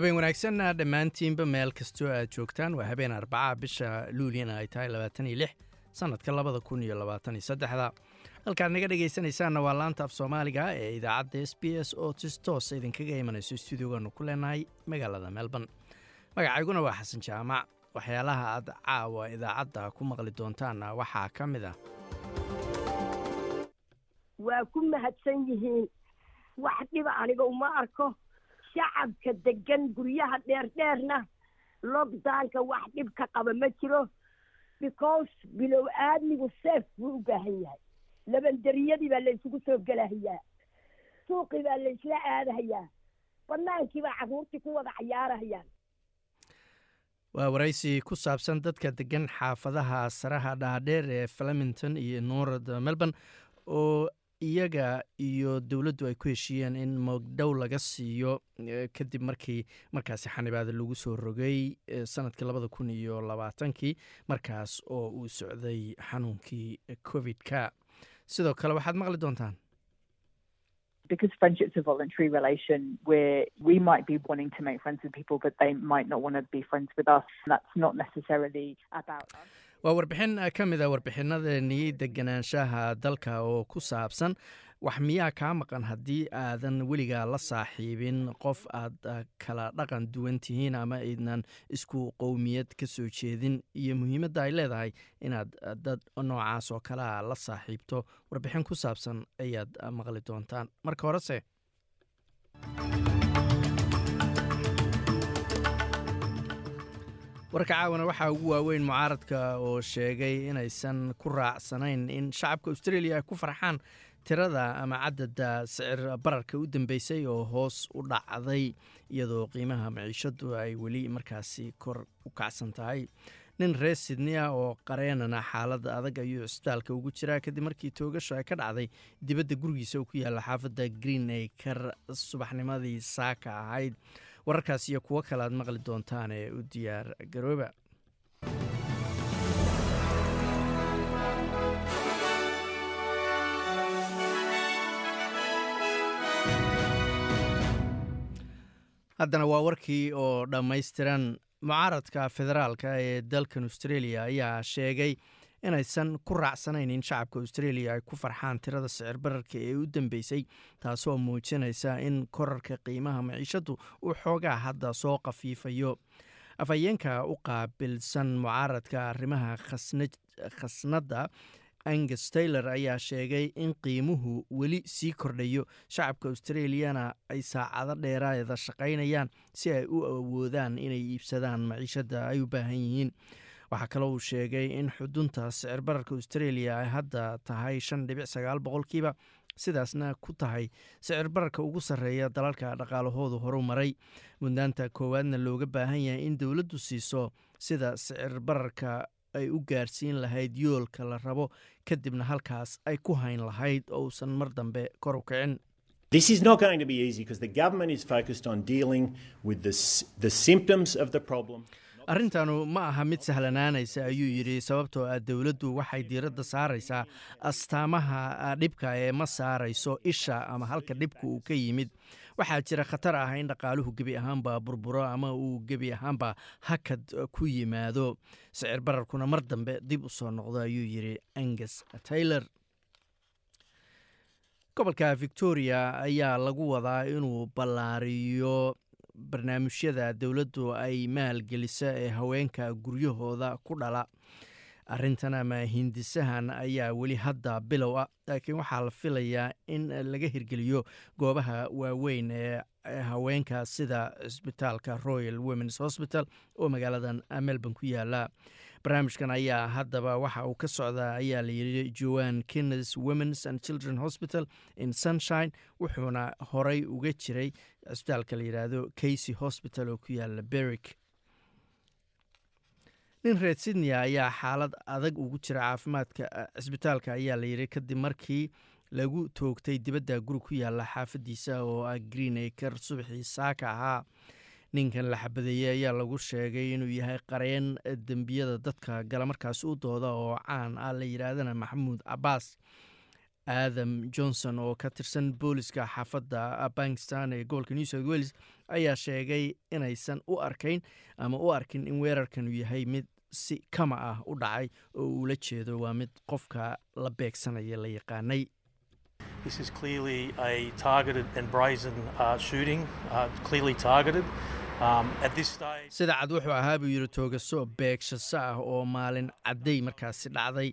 habeen wanaagsan dhammaantiinba meel kastoo aad joogtaan waa habeen arbaca bisha luuliyana ay tahay labaatan lix sannadka labada kun iyo labaatan saddexda. Halkaad naga dhegaysanaysaanna waa laanta af soomaaliga ee idaacadda s b s oo tis toosa idinkaga imanayso stuudiogaanu ku leenahay magaalada melbourne. Magacayguna waa xasan jaamac. Waxyaalaha aad caawa idaacadda ku maqli doontaanna waxaa ka mid ah. Waa ku mahadsan yihiin. Wax dhiba aniga uma arko shacabka degan guryaha dheerdheerna lockdownka wax dhib ka qaba ma jiro because bilow aadmigu seef buu u baahan yahay. Labanderiyadii baa la isugu soo gelahayaa suuqii baa la isla aadahayaa. Bannaankii baa carruurtii ku wada cayaarahayaan. Waa waraysi ku saabsan dadka degan xaafadaha saraha dhaadheer ee flemington iyo norad melbourne oo iyaga iyo dowladdu ay ku heshiiyeen in mogdhow laga siiyo kadib markii markaasi xanibaada lagu soo rogay sannadkii labada kun iyo labaatankii markaas oo uu socday xanuunkii covid-ka. Sidoo kale waxaad maqli doontaan waa warbixin ka mid a warbixinadanii deganaanshaha dalka oo ku saabsan wax miyaa kaa maqan haddii aadan weligaa la saaxiibin qof aad kala dhaqan duwan tihiin ama aydnan isku qowmiyad ka soo jeedin. Iyo muhiimadda ay leedahay inaad dad noocaas oo kalea la saaxiibto warbixin ku saabsan ayaad maqli doontaan. Marka horese warka caawana waxaa ugu waaweyn mucaaradka oo sheegay inaysan ku raacsanayn in shacabka australia ay ku farxaan tirada ama cadada sicir bararka u dambeysay oo hoos u dhacday iyadoo qiimaha maciishadu ay weli markaasi kor u kacsan tahay. Nin reer sydney ah oo qareenana xaaladda adag ayuu cisbitaalka ugu jiraa kadib markii toogasho ay ka dhacday dibadda gurigiisa oo ku yaalla xaafadda green acre subaxnimadii saaka ahayd wararkaas iyo kuwo kale aad maqli doontaan ee u diyaar garooba. Haddana waa warkii oo dhammaystiran mucaaradka federaalka ee dalkan australia ayaa sheegay inaysan ku raacsanayn in shacabka australia ay ku farxaan tirada sicir bararka ee u dambeysay taasoo muujinaysa in korarka qiimaha maciishadu uu xoogaa hadda soo khafiifayo afhayeenka u qaabilsan mucaaradka arrimaha khasnadda angus taylor ayaa sheegay in qiimuhu weli sii kordhayo. Shacabka australiana ay saacado dheeraada shaqaynayaan si ay u awoodaan inay iibsadaan maciishada ay u baahan yihiin waxaa kaloo uu sheegay in xudunta sicir bararka australia ay hadda tahay shan dhibic sagaal boqolkiiba sidaasna ku tahay sicir bararka ugu sarreeya dalalka dhaqaalahoodu horu maray. Mudnaanta koowaadna looga baahan yahay in dowladdu siiso sida sicir bararka ay u gaarsiin lahayd yoolka la rabo kadibna halkaas ay ku hayn lahayd oo uusan mar dambe kor u kicin Arrintanu ma aha mid sahlanaanaysa ayuu yidhi sababtoo ah dowladdu waxay diiradda saaraysaa astaamaha dhibka ee ma saarayso isha ama halka dhibka uu ka yimid. Waxaa jira khatar ah in dhaqaaluhu gebi ahaanba burburo ama uu gebi ahaanba hakad ku yimaado. Sicir bararkuna mar dambe dib u soo noqdo ayuu yidhi angus taylor. Gobolka victoria ayaa lagu wadaa inuu ballaariyo barnaamijyada dowladdu ay maalgelisa ee haweenka guryahooda ku dhala. Arrintan ama hindisahan ayaa weli hadda bilow ah laakiin waxaa la filayaa in laga hirgeliyo goobaha waaweyn ee haweenka sida cisbitaalka royal womens hospital oo magaaladan melbourne ku yaalla barnaamijkan ayaa haddaba waxa uu ka socdaa ayaa layidhi joan kenneth womens and children hospital in sunshine wuxuuna horey uga jiray cisbitaalka la yidhaahdo casey hospital oo ku yaalla berrick nin reer sydney ayaa xaalad adag ugu jira caafimaadka cisbitaalka ayaa la yidhi kadib markii lagu toogtay dibadda guri ku yaalla xaafadiisa oo ah green acre subaxii saaka ahaa ninkan la xabadeeyey ayaa lagu sheegay inuu yahay qareen dembiyada dadka gala markaasi u dooda oo caan ah la yidhaahdana maxamuud cabaas aadam johnson oo ka tirsan booliska xaafadda bankistan ee gobolka new south wales ayaa sheegay inaysan u arkayn ama u arkin in weerarkanu yahay mid si kama ah u dhacay oo uula jeedo waa mid qofka la beegsanaya la yaqaanay This is clearly a targeted and brazen uh, shooting, uh, clearly targeted. Um, sida cad wuxuu ahaa buu yidhi toogaso beegshaso ah oo maalin cadday markaasi dhacday.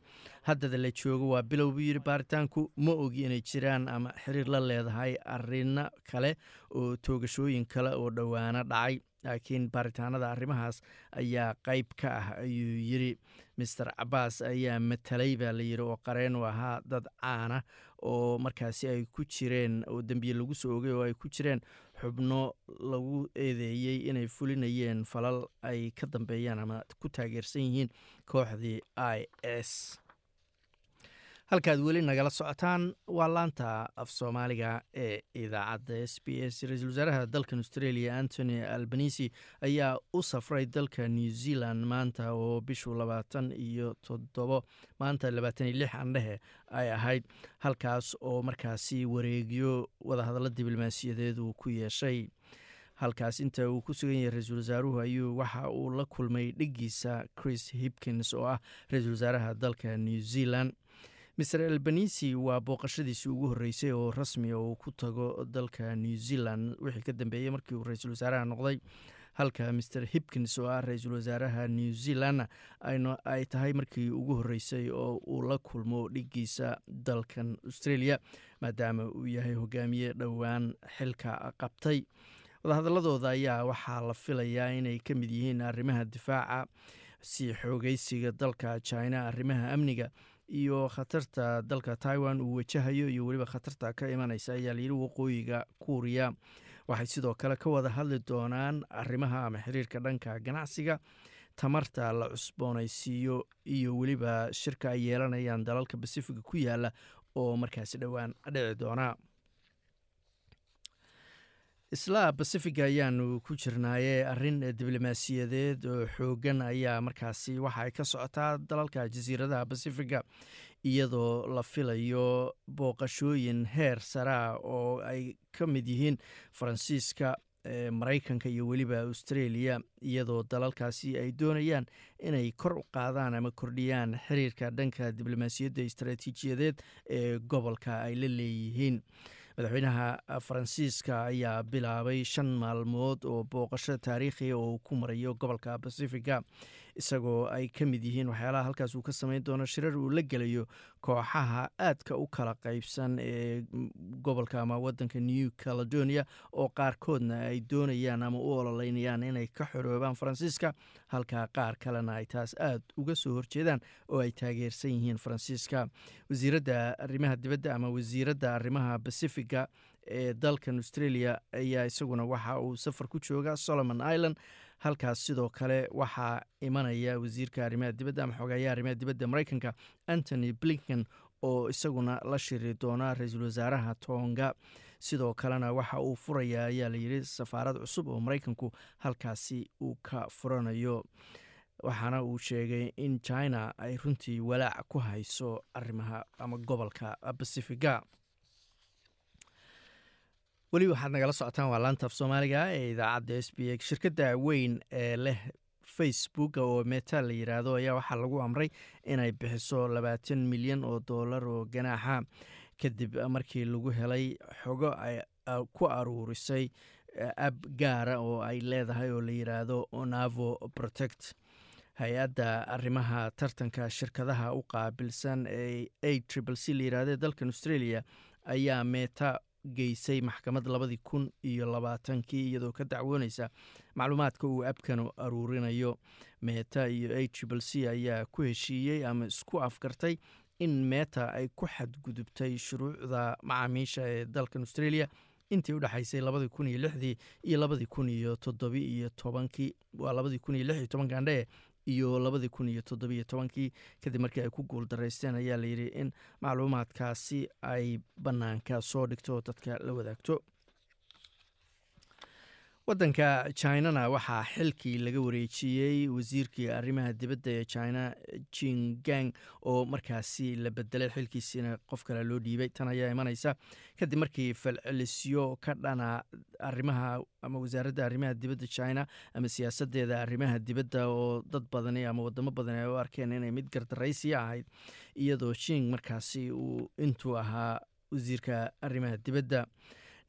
Haddada la joogo waa bilow buu yidhi. Baaritaanku ma ogi inay jiraan ama xiriir la leedahay arrino kale oo toogashooyin kale oo dhowaano dhacay. Laakiin baaritaanada arrimahaas ayaa qayb ka ah ayuu yidhi. Master cabaas ayaa matalay baa la yidhi oo qareen u ahaa dad caana oo markaasi ay ku jireen oo dembiye lagu soo ogay oo ay ku jireen xubno lagu eedeeyey inay fulinayeen falal ay ka dambeeyaan ama ku taageersan yihiin kooxdii i s halkaad weli nagala socotaan waa laanta af soomaaliga ee idaacadda s b s. Ra'iisul wasaaraha dalkan australia antony albanisi ayaa u safray dalka new zealand maanta oo bishu labaatan iyo toddobo maanta labaatan iyo lix andhehe ay ahayd. Halkaas oo markaasi wareegyo wadahadallo diblomaasiyadeed uu ku yeeshay. Halkaas inta uu ku sugan yahay ra'iisul wasaaruhu ayuu waxa uu la kulmay dhiggiisa chris hipkins oo ah ra'iisul wasaaraha dalka new zealand master albanisi waa booqashadiisii ugu horreysay oo rasmi uu ku tago dalka new zealand wixii ka dambeeyey markii uu ra'iisul wasaaraha noqday. Halka master hipkins oo ah ra'iisul wasaaraha new zealand ay tahay markii ugu horreysay oo uu la kulmo dhiggiisa dalkan australia maadaama uu yahay hogaamiye dhowaan xilka qabtay. Wadahadaladooda ayaa waxaa la filayaa inay ka mid yihiin arrimaha difaaca si xoogeysiga dalka china arrimaha amniga iyo khatarta dalka taiwan uu wajahayo iyo weliba khatarta ka imanaysa ayaa layidhi waqooyiga kuuriya waxay sidoo kale ka wada hadli doonaan arrimaha ama xiriirka dhanka ganacsiga tamarta la cusboonaysiiyo iyo weliba shirka ay yeelanayaan dalalka basifiga ku yaalla oo markaasi dhowaan dhici doona isla basifiga ayaanu ku jirnaaye arrin diblomaasiyadeed oo xoogan ayaa markaasi waxa ay ka socotaa dalalka jasiiradaha basifiga iyadoo la filayo booqashooyin heer saraa oo ay ka mid yihiin faransiiska maraykanka iyo weliba australia iyadoo dalalkaasi ay doonayaan inay kor u qaadaan ama kordhiyaan xiriirka dhanka diblomaasiyadda istaraatiijiyadeed ee gobolka ay la leeyihiin madaxweynaha faransiiska ayaa bilaabay shan maalmood oo booqasho taariikhiya oo uu ku marayo gobolka basifiga isagoo ay ka mid yihiin waxyaalaha halkaas uu ka sameyn doono shirar uu la gelayo kooxaha aadka u kala qaybsan ee gobolka ama wadanka new caledonia oo qaarkoodna ay doonayaan ama u ololeynayaan inay ka xoroobaan faransiiska halka qaar kalena ay taas aad uga soo horjeedaan oo ay taageersan yihiin faransiiska. Wasiiradda arrimaha dibadda ama wasiiradda arrimaha basifiga ee dalkan australia ayaa isaguna waxa uu safar ku jooga solomon island halkaas sidoo kale waxaa imanaya wasiirka arrimaha dibadda ama xogayaha arrimaha dibadda mareykanka antony blinken oo isaguna la shiri doona ra'iisul wasaaraha tonga. Sidoo kalena waxa uu furaya ayaa layidhi safaarad cusub oo mareykanku halkaasi uu ka furanayo. Waxaana uu sheegay in china ay runtii walaac ku hayso arrimaha ama gobolka basifiga weli waxaad nagala socotaan waa laanta af soomaaliga ee idaacadda s b a shirkadda weyn ee leh facebook oo meta la yiraahdo ayaa waxaa lagu amray inay bixiso labaatan milyan oo dollar oo ganaaxa. Kadib markii lagu helay xogo ku aruurisay ab gaara oo ay leedahay oo la yiraahdo onavo protect. Hay'adda arrimaha tartanka shirkadaha u qaabilsan ee a triple c la yiraahdo dalkan australia ayaa meta geysay maxkamad labadii kun iyo labaatankii iyadoo ka dacwooneysa macluumaadka uu abkanu aruurinayo. Meta iyo a triple c ayaa ku heshiiyey ama isku afgartay in meta ay ku xadgudubtay shuruucda macaamiisha ee dalkan australia intii u dhexaysay labadii kun iyo lixdii iyo labadii kun iyo toddobi iyo tobankii. Waa labadii kun iyo lix iyo tobanka andhee iyo labadii kun iyo toddobiyo tobankii kadib markii ay ku guuldaraysteen ayaa layidhi in macluumaadkaasi ay bannaanka soo dhigto dadka la wadaagto waddanka chinana waxaa xilkii laga wareejiyey wasiirkii arrimaha dibadda ee china jingang oo markaasi la bedelay xilkiisiina qof kale loo dhiibay. Tan ayaa imanaysa. Kadib markii falcelisyo ka dhana arrimaha ama wasaaradda arrimaha dibadda china ama siyaasadeeda arrimaha dibadda oo dad badani ama wadamo badani ay u arkeen inay mid gardaraysi ahayd iyadoo jing markaasi uu intuu ahaa wasiirka arrimaha dibadda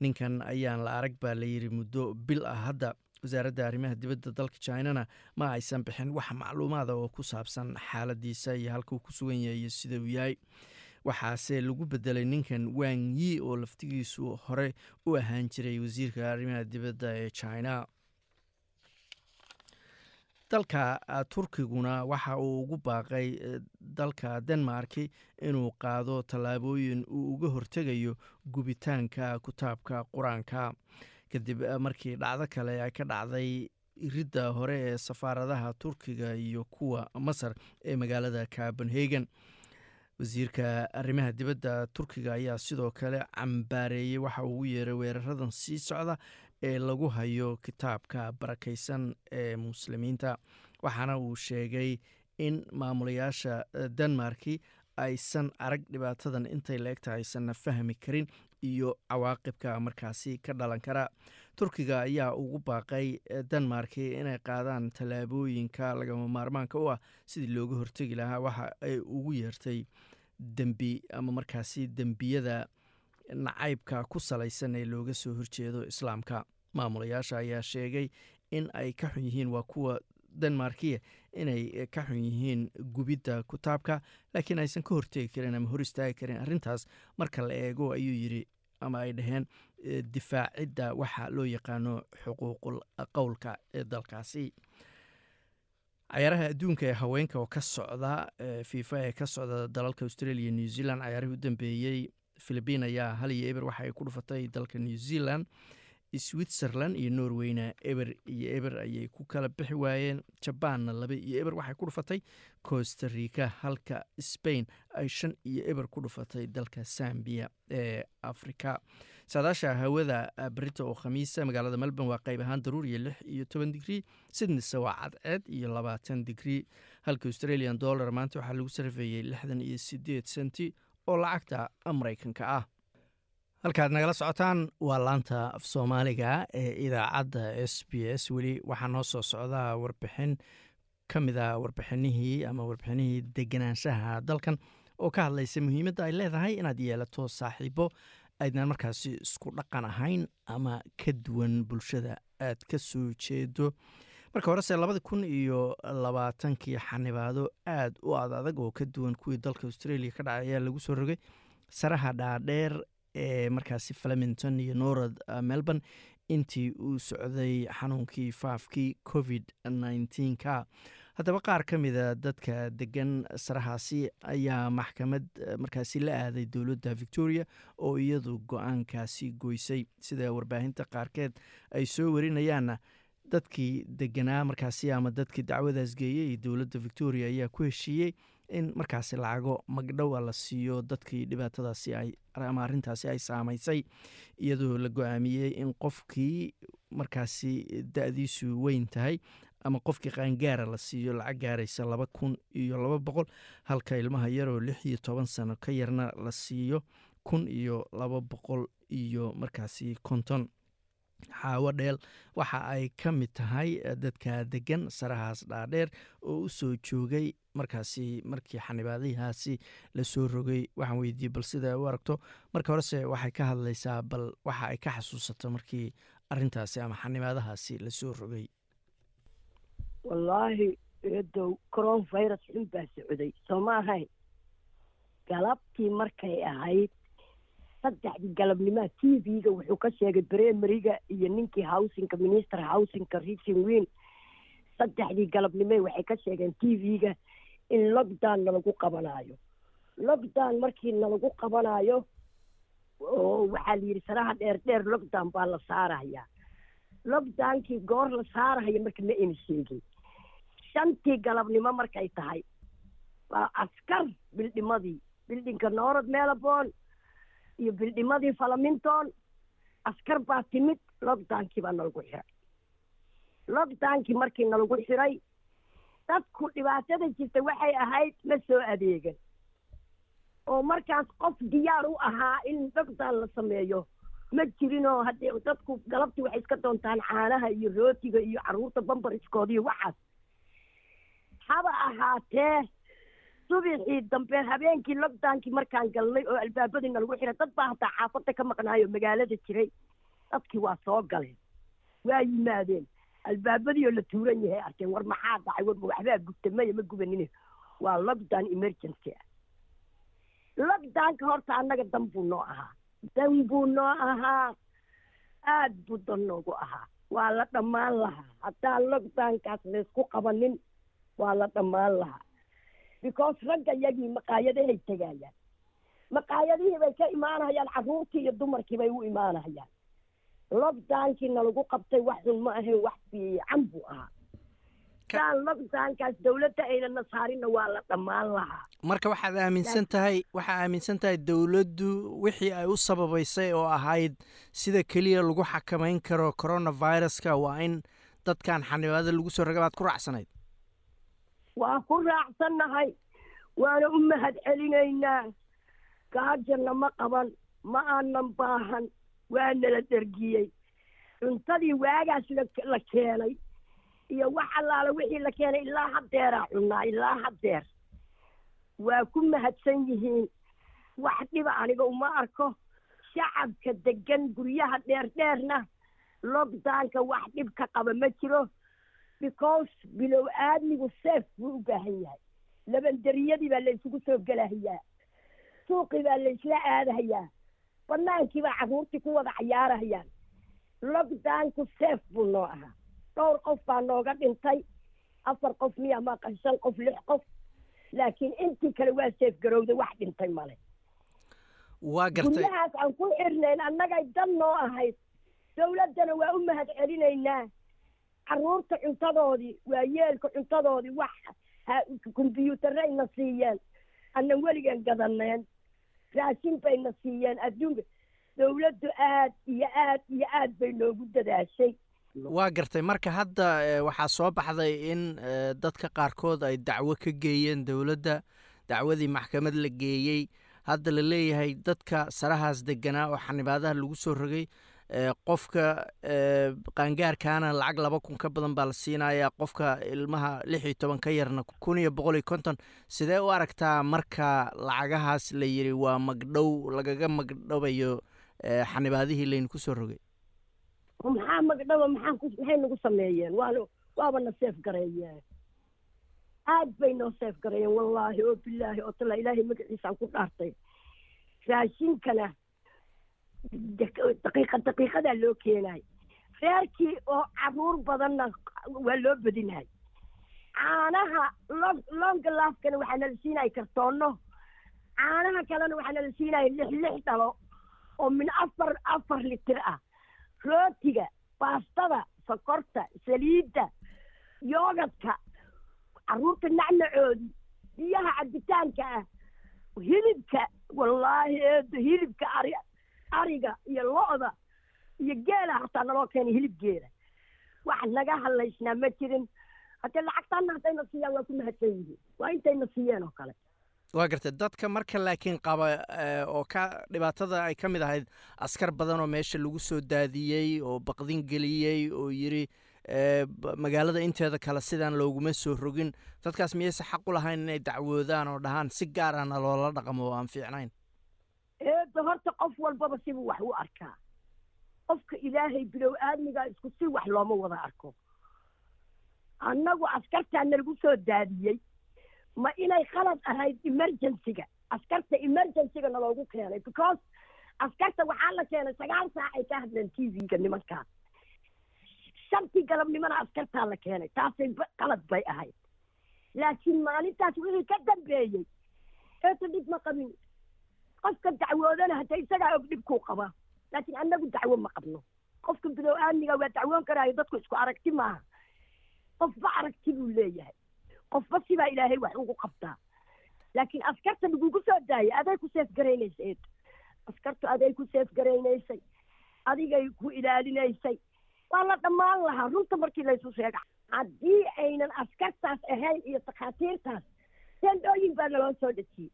ninkan ayaan la arag baa layidhi muddo bil ah hadda wasaaradda arrimaha dibadda dalka chinana ma aysan bixin wax macluumaada oo ku saabsan xaaladiisa iyo halkuu ku sugan yahay iyo sida uu yahay. Waxaase lagu bedelay ninkan wang yi oo laftigiisu hore u ahaan jiray wasiirka arrimaha dibadda ee china dalka turkiguna waxa uu ugu baaqay dalka denmarki inuu qaado tallaabooyin uu uga hortegayo gubitaanka kutaabka qur'aanka. Kadib markii dhacdo kale ay ka dhacday iridda hore ee safaaradaha turkiga iyo kuwa masar ee magaalada copenhagen. Wasiirka arrimaha dibadda turkiga ayaa sidoo kale cambaareeyey waxa uu ugu yeeray weeraradan sii socda ee lagu hayo kitaabka barakaysan ee muslimiinta. Waxaana uu sheegay in maamulayaasha denmarki aysan arag dhibaatadan intay la-egta aysanna fahmi karin iyo cawaaqibka markaasi ka dhalan kara. Turkiga ayaa ugu baaqay denmarki inay qaadaan tallaabooyinka lagama maarmaanka u ah sidii looga hortegi lahaa waxa ay ugu yeertay dembi ama markaasi dembiyada nacaybka ku salaysan ee looga soo horjeedo islaamka. Maamulayaasha ayaa sheegay in ay ka xun yihiin waa kuwa denmarkiya inay ka xun yihiin gubidda kutaabka laakiin aysan ka hortegi karin ama hor istaagi karin arrintaas. Marka la eego ayuu yidhi ama ay dhaheen difaacidda waxa loo yaqaano xuquuqul qowlka ee dalkaasi. Cayaaraha adduunka ee haweenka oo ka socda fifa ee ka socda dalalka australia new zealand cayaarihii u dambeeyey philibiin ayaa hal iyo eber waxa ay ku dhufatay dalka new zealand switzerland iyo norweyna eber iyo eber ayay ku kala bixi waayeen. Jabaanna laba iyo eber waxay ku dhufatay costa rica halka spain ay shan iyo eber ku dhufatay dalka zambia ee africa saadaasha hawada berita oo khamiisa magaalada melbourne waa qayb ahaan daruuriya lix iyo toban digrii sydneyse waa cadceed iyo labaatan digrii halka australian dollar maanta waxaa lagu sarfeeyey lixdan iyo sideed senti oo lacagta maraykanka ah. Halkaad nagala socotaan waa laanta af soomaaliga ee idaacadda s b s. Weli waxaa noo soo socdaa warbixin ka mid a warbixinihii ama warbixinihii deganaanshaha dalkan oo ka hadlaysa muhiimadda ay leedahay inaad yeelato saaxiibo aydnan markaasi isku dhaqan ahayn ama ka duwan bulshada aad ka soo jeedo marka horese labada kun iyo labaatankii xanibaado aad u ad adag oo ka duwan kuwii dalka australia ka dhacay ayaa lagu soo rogay saraha dhaadheer ee markaasi flemington iyo norad melbourne intii uu socday xanuunkii faafkii covid nneteen-ka haddaba qaar ka mida dadka degan sarahaasi ayaa maxkamad markaasi la aaday dowladda victoria oo iyadu go'aankaasi goysay. Sida warbaahinta qaarkeed ay soo warinayaanna dadkii deganaa markaasi ama dadkii dacwadaas geeyey dowladda victoria ayaa ku heshiiyey in markaasi lacago magdhowa la siiyo dadkii dhibaatadaasi ama arrintaasi ay saamaysay iyadoo la go'aamiyey in qofkii markaasi da-diisu weyn tahay ama qofkii qaangaara la siiyo lacag gaaraysa laba kun iyo laba boqol halka ilmaha yaroo lix iyo toban sano ka yarna la siiyo kun iyo laba boqol iyo markaasi konton xaawo dheel waxa ay ka mid tahay dadka degan sarahaas dhaadheer oo u soo joogay markaasi markii xanibaadihaasi la soo rogay. Waxaan weydiiyey bal sida u aragto marka horese waxay ka hadlaysaa bal waxa ay ka xasuusato markii arintaasi ama xanibaadahaasi la soo rogay? Wallaahi eedow coron virus xun baa socday. Soo ma ahayn. Galabtii markay ahayd saddexdii galabnimaha t v-ga wuxuu ka sheegay bremeriga iyo ninkii howsinka minister howsinka richin win saddexdii galabnime waxay ka sheegeen t v-ga in lockdown nalagu qabanaayo. Lockdown markii nalagu qabanaayo oo waxaa la yidhi saraha dheer dheer lockdown baa la saarayaa. Lockdownkii goor la saarahaya marka ma ayna sheegin. Shantii galabnimo markay tahay waa askar bildhimadii bildhinka noorod melbourne iyo bildhimadii falaminton askar baa timid lockdownkii baa nalagu xiray lockdownkii markii nalagu xiray dadku dhibaatada jirta waxay ahayd ma soo adeegan oo markaas qof diyaar u ahaa in lockdown la sameeyo ma jirinoo haddii dadku galabtii waxay iska doontaan caanaha iyo rootiga iyo carruurta bambariskooda iyo waxaas haba ahaatee subixii dambe habeenkii lockdownkii markaan galnay oo albaabadii nalagu xiray dad baa hataa xaafadda ka maqnaayo magaalada jiray. Dadkii waa soo galeen waa yimaadeen. Albaabadii oo la tuuran yahay arkeen war maxaa dhacay? War waxbaa gubta maya ma gubanine. Waa lockdown emergency. Ah lockdownka horta annaga dan buu noo ahaa. Dan buu noo ahaa. Aad buu dan noogu ahaa. Waa la dhammaan lahaa. Haddaan lockdownkaas laysku qabanin waa la dhammaan lahaa because ragga yagii maqaayadahay tegayaan maqaayadihii bay ka imaanayaan carruurtii iyo dumarkii bay u imaanayaan lockdownkii nalagu qabtay wax xun ma ahayn wax fiican buu ahaa. Daan lockdownkaas dawladda aynana saarinna waa la dhammaan lahaa. Marka waxaad aaminsan tahay waxaa aaminsan tahay dowladdu wixii ay u sababaysay oo ahayd sida keliya lagu xakamayn karo coronaviruska waa in dadkan xanibaada lagu soo raga baad ku raacsanayd waa ku raacsannahay. Waana u mahad celinaynaa gaajana ma qaban ma aanan baahan. Waa nala dhergiyey cuntadii waagaas la keenay iyo wax allaala wixii la keenay ilaa haddeeraa cunnaa ilaa haddeer waa ku mahadsan yihiin. Wax dhiba aniga uma arko. Shacabka degan guryaha dheerdheerna lockdownka wax dhib ka qaba ma jiro because bilow aadmigu seef buu u baahan yahay. Labanderiyadii baa la isugu soo gelahayaa suuqii baa la isla aadahayaa. Bannaankii baa carruurtii ku wada cayaarahayaan. Lockdownku seef buu noo ahaa. Dhowr qof baa nooga dhintay. Afar qof miya maaqa shan qof lix qof. Laakiin intii kale waa seef garowda wax dhintay male waa gartay guryahaas aan ku xirnayn annagay dan noo ahayd. Dawladdana waa u mahad celinaynaa carruurta cuntadoodii waa yeelka cuntadoodii wax kombyuutarayna siiyeen. Annan weligan gadaneen. Raashin bayna siiyeen. Adduunka dawladdu aad iyo aad iyo aad bay noogu dadaashay. Waa gartay. Marka hadda waxaa soo baxday in dadka qaarkood ay dacwo ka geeyeen dowladda. Dacwadii maxkamad la geeyey. Hadda la leeyahay dadka sarahaas deganaa oo xanibaadaha lagu soo rogay qofka qaangaarkaana lacag laba kun ka badan baa la siinayaa qofka ilmaha lix iyo toban ka yarna kun iyo boqol iyo konton. Sidee u aragtaa marka lacagahaas la yidhi waa magdhow lagaga magdhobayo xanibaadihii laynu ku soo rogay maxaa magdhaba maxay nagu sameeyeen? Waana waaba na seef gareeyeen. Aad bay noo seef gareeyeen wallaahi oo bilaahi oo tala ilaahay magaciisaan ku dhaartay. Raashinkana daqiiqa daqiiqadaa loo keenay. Reerkii oo carruur badanna waa loo badinay caanaha lo longa laafkana waxaa nala siinaya kartoonno. Caanaha kalena waxaa nala siinaya lix lix dhalo oo min afar afar litir ah. Rootiga baastada sokorta saliidda yoogadka carruurta nacnacoodii biyaha cabitaanka ah hilibka wallaahi eedo hilibka ari ariga iyo lo-da iyo geela hataa naloo keenay hilib geela. Wax naga hadlaysnaa ma jirin. Haddee lacagtaana haddayna siiyaan waa ku mahadsan yihiin. Waa intayna siiyeen oo kale. Waa gartay dadka marka laakiin qaba oo ka dhibaatada ay ka mid ahayd askar badan oo meesha lagu soo daadiyey oo baqdin geliyey oo yidhi magaalada inteeda kale sidaan looguma soo rogin. Dadkaas miyayse xaq u lahayn inay dacwoodaan oo dhahaan si gaarana loola dhaqmo oo aan fiicnayn eedda horta qof walbaba sibuu wax u arkaa qofka ilaahay bilow aadmigaa isku si wax looma wada arko. Annagu askartaa nalagu soo daadiyey. Ma inay khalad ahayd emergencyga. Askarta emergencyga naloogu keenay because askarta waxaa la keenay sagaal saac ay ka hadleen t v-ga nimankaas shantii galabnimona askartaa la keenay taasay qalad bay ahayd. Laakiin maalintaas wixii ka dambeeyey eeta dhib ma qabin qofka dacwoodana hadda isagaa og dhibkuu qabaa laakiin annagu dacwo ma qabno. Qofka bilow aamniga waa dacwoon karaayo dadku isku aragti maaha. Qofba aragti buu leeyahay. Qofba sibaa ilaahay wax ugu qabtaa. Laakiin askarta lagugu soo daayay aday ku seef garaynaysa eed askartu aday ku seef garaynaysay. Adigay ku ilaalinaysay. Waa la dhammaan lahaa. Runta markii laysu sheega haddii aynan askartaas ahayn iyo takhaatiirtaas tendhooyin baa naloo soo dhejiyey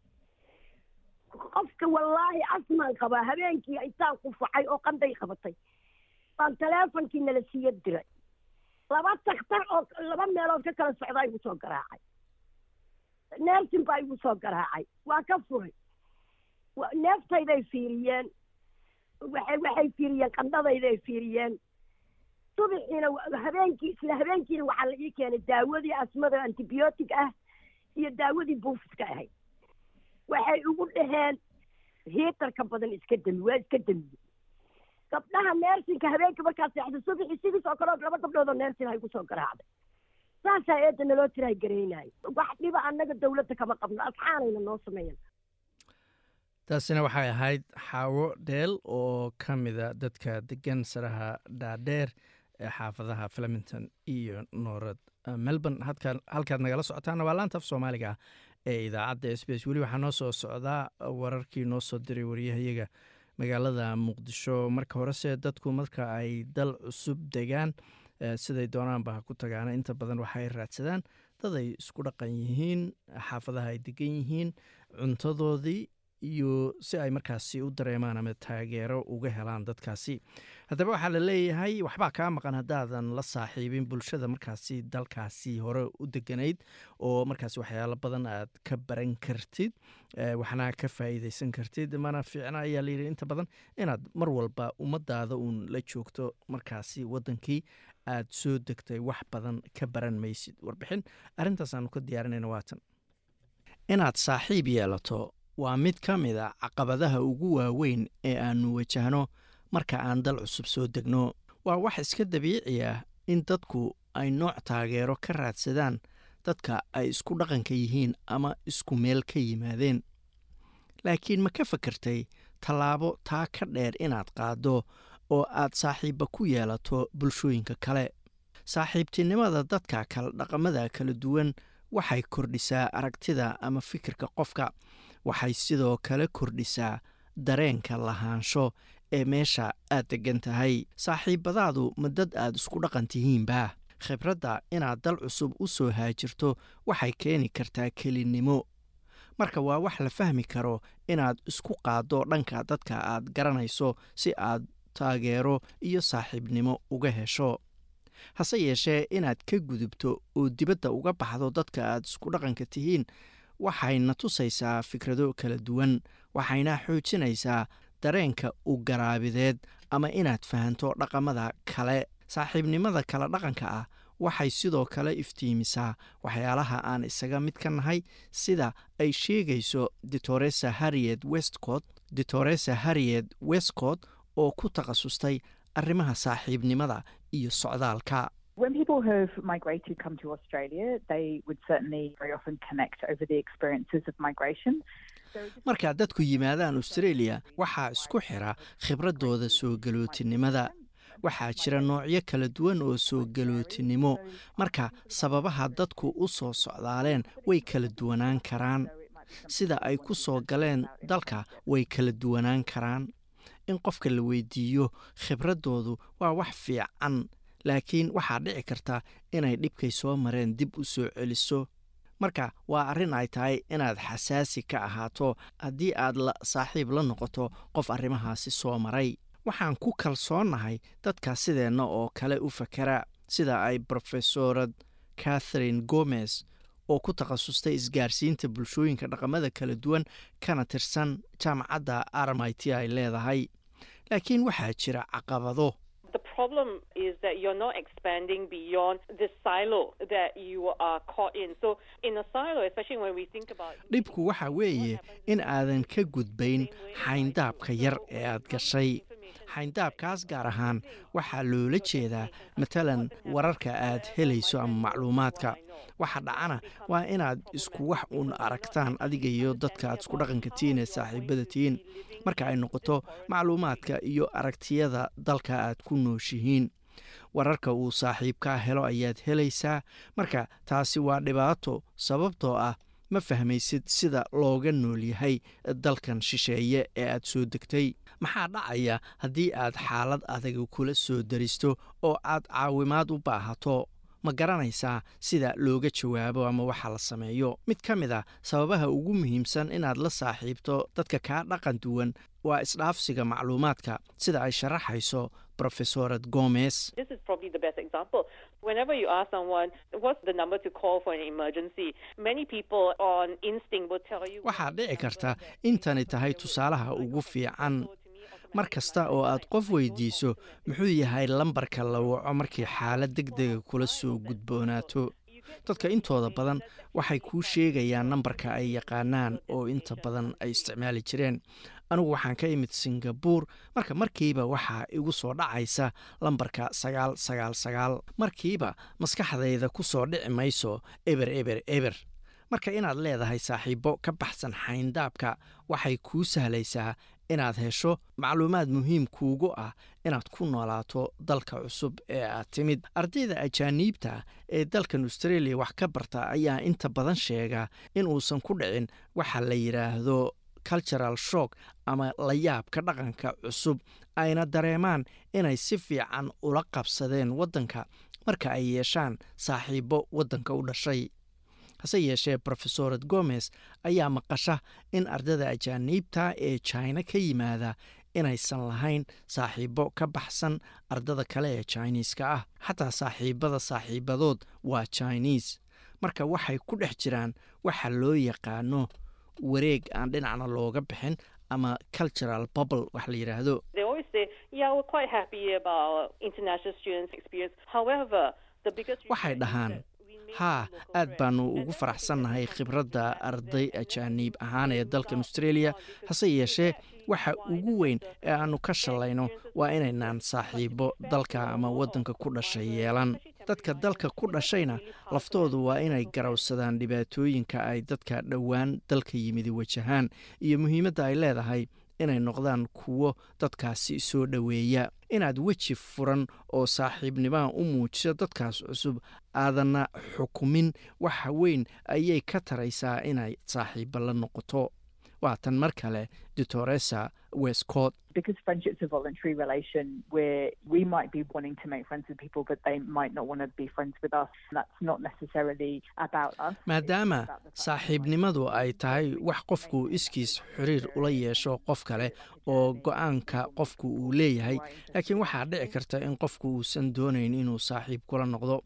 qofka wallaahi asmaan qabaa habeenkii intaan qufacay oo qanday qabatay. Baan taleefonkii nala siiya diray. Laba takhtar oo laba meelood ka kala socdaa igu soo garaacay. Neersin baa igu soo garaacay. Waa ka furay. Neeftayday fiiriyeen. Waxay waxay fiiriyeen qandhadayday fiiriyeen. Subaxiina habeenkii isla habeenkiina waxaa la ii keenay daawadii asmada antibiyootic ah iyo daawadii buufiska ahayd waxay ugu dhaheen hiitarka badan iska dami waa iska damiye gabdhaha neersinka habeenka markaa seexda subaxii sidiis oo kale laba gabdhood oo neersin hay ku soo garaacday. Saasaa eedda naloo tiraa garaynayo wax dhiba annaga dawladda kama qabno asxaanayna noo sameeyan taasina waxay ahayd xaawo dheel oo ka mida dadka degan saraha dhaadheer ee xaafadaha flemington iyo noorad melbourne. Halkaad nagala socotaana waa laanta af soomaaliga ee idaacadda s b s weli waxaa noo soo socdaa wararkii noo soo diray wariyahayaga magaalada muqdisho. Marka horese dadku marka ay dal cusub degaan siday doonaanba ha ku tagaana. Inta badan waxay raadsadaan dad ay isku dhaqan yihiin xaafadaha ay degan yihiin cuntadoodii iyo si ay markaasi u dareemaan ama taageero uga helaan dadkaasi. Haddaba waxaa la leeyahay waxbaa kaa maqan haddaadan la saaxiibin bulshada markaasi dalkaasi hore u deganayd oo markaasi waxyaalo badan aad ka baran kartid waxna ka faa'iideysan kartid. Mana fiicna ayaa layidhi inta badan inaad mar walba ummadaada uun la joogto markaasi wadankii aad soo degtay wax badan ka baran maysid. Warbixin arrintaas aanu ka diyaarinayna waatan inaad saaxiib yeelato waa mid ka mid a caqabadaha ugu waaweyn ee aannu wajahno marka aan dal cusub soo degno. Waa wax iska dabiici ah in dadku ay nooc taageero ka raadsadaan dadka ay isku dhaqanka yihiin ama isku meel ka yimaadeen. Laakiin ma ka fakartay tallaabo taa ka dheer inaad qaaddo oo aad saaxiibba ku yeelato bulshooyinka kale. Saaxiibtinimada dadka kala dhaqamada kala duwan waxay kordhisaa aragtida ama fikirka qofka waxay sidoo kale kordhisaa dareenka lahaansho ee meesha aad deggan tahay. Saaxiibbadaadu ma dad aad isku dhaqan tihiinba. Khibradda inaad dal cusub u soo haajirto waxay keeni kartaa kelinnimo marka waa wax la fahmi karo inaad isku qaaddo dhanka dadka aad garanayso si aad taageero iyo saaxiibnimo uga hesho. Hase yeeshee inaad ka gudubto oo dibadda uga baxdo dadka aad isku dhaqanka tihiin waxayna tusaysaa fikrado kala duwan waxayna xoojinaysaa dareenka u garaabideed ama inaad fahanto dhaqamada kale. Saaxiibnimada kala dhaqanka ah waxay sidoo kale iftiimisaa waxyaalaha aan isaga mid ka nahay sida ay sheegayso ditoresa harriet westcott ditoresa harriet westcott oo ku takhasustay arrimaha saaxiibnimada iyo socdaalka When people have migrated come to Australia, they would certainly very often connect over the experiences of migration. markaa dadku yimaadaan australia waxaa isku xira khibradooda soo galootinimada waxaa jira noocyo kala duwan oo soo galootinimo marka sababaha dadku u soo socdaaleen way kala duwanaan karaan. Sida ay ku soo galeen dalka way kala duwanaan karaan. In qofka la weydiiyo khibradoodu waa wax fiican laakiin waxaa dhici karta inay dhibkay soo mareen dib u soo celiso. Marka waa arrin ay tahay inaad xasaasi ka ahaato haddii aad la saaxiib la noqoto qof arrimahaasi soo maray. Waxaan ku kalsoonnahay dadka sideenna oo kale u fakera sida ay brofesorad catherine gomez oo ku takhasustay isgaarsiinta bulshooyinka dhaqamada kala duwan kana tirsan jaamacadda armit ay leedahay. Laakiin waxaa jira caqabado problem is that you're not expanding beyond the silo that you are caught in. So, in a silo, especially when we think about. dhibku waxa weeye in aadan ka gudbayn xayndaabka yar ee aad gashay xayndaabkaas gaar ahaan waxaa loola jeedaa matalan wararka aad helayso ama macluumaadka waxa dhacana waa inaad isku wax uun aragtaan adiga iyo dadka aad isku dhaqanka tihiin ee saaxiibada tihiin. Marka ay noqoto macluumaadka iyo aragtiyada dalka aad ku nooshihiin. Wararka uu saaxiibkaa helo ayaad helaysaa. Marka taasi waa dhibaato sababtoo ah ma fahmaysid sida looga nool yahay dalkan shisheeye ee aad soo degtay. Maxaa dhacaya haddii aad xaalad adaga kula soo daristo oo aad caawimaad u baahato ma garanaysaa sida looga jawaabo ama waxa la sameeyo. Mid ka mid ah sababaha ugu muhiimsan inaad la saaxiibto dadka kaa dhaqan duwan waa isdhaafsiga macluumaadka sida ay sharaxayso tell you. waxaa dhici karta intani tahay tusaalaha ugu fiican mar kasta oo aad qof weydiiso muxuu yahay lambarka la waco markii xaalad deg dega kula soo gudboonaato. Dadka intooda badan waxay kuu sheegayaan nambarka ay yaqaanaan oo inta badan ay isticmaali jireen. Anigu waxaan ka imid singabuur marka markiiba waxaa igu soo dhacaysa lambarka sagaal sagaal sagaal. Markiiba maskaxdayda ku soo dhici mayso eber eber eber. Marka inaad leedahay saaxiibo ka baxsan xayndaabka waxay kuu sahlaysaa inaad hesho macluumaad muhiim kuugu ah inaad ku noolaato dalka cusub ee aad timid. Ardayda ajaaniibta ee dalkan australia wax ka barta ayaa inta badan sheega in uusan ku dhicin waxa la yidhaahdo cultural shock ama layaabka dhaqanka cusub. Ayna dareemaan inay si fiican ula qabsadeen waddanka marka ay yeeshaan saaxiibo waddanka u dhashay hase yeeshee rofesorad gomez ayaa maqasha in ardada ajaaniibta ee jina ka yimaada inaysan lahayn saaxiibo ka baxsan ardada kale ee jiniiska ah. Xataa saaxiibada saaxiibadood waa jiniis marka waxay ku dhex jiraan waxa loo yaqaano wareeg aan dhinacna looga bixin ama cultural bubble wax la yidhaahdo waxay dhahaan haa aad baanu ugu faraxsannahay khibradda arday ajaaniib ahaan ee dalkan australia. Hase yeeshee waxa ugu weyn ee aanu ka shalayno waa inaynaan saaxiibo dalka ama waddanka ku dhashay yeelan. Dadka dalka ku dhashayna laftoodu waa inay garowsadaan dhibaatooyinka ay dadka dhowaan dalka yimidi wajahaan iyo muhiimadda ay leedahay inay noqdaan kuwo dadkaasi soo dhoweeya inaad weji furan oo saaxiibnimaha u muujiso dadkaas cusub aadanna xukumin. Waxa weyn ayay ka taraysaa inay saaxiibo la noqoto. Waatan mar kale doctoresa westcott because friendship's a voluntary relation where we might be wanting to make friends with people, but they might not want to be friends with us. That's not necessarily about us. maadaama saaxiibnimadu ay tahay wax qofku iskiis xiriir ula yeesho qof kale oo go'aanka qofku uu leeyahay. Laakiin waxaa dhici karta in qofku uusan doonayn inuu saaxiib kula noqdo.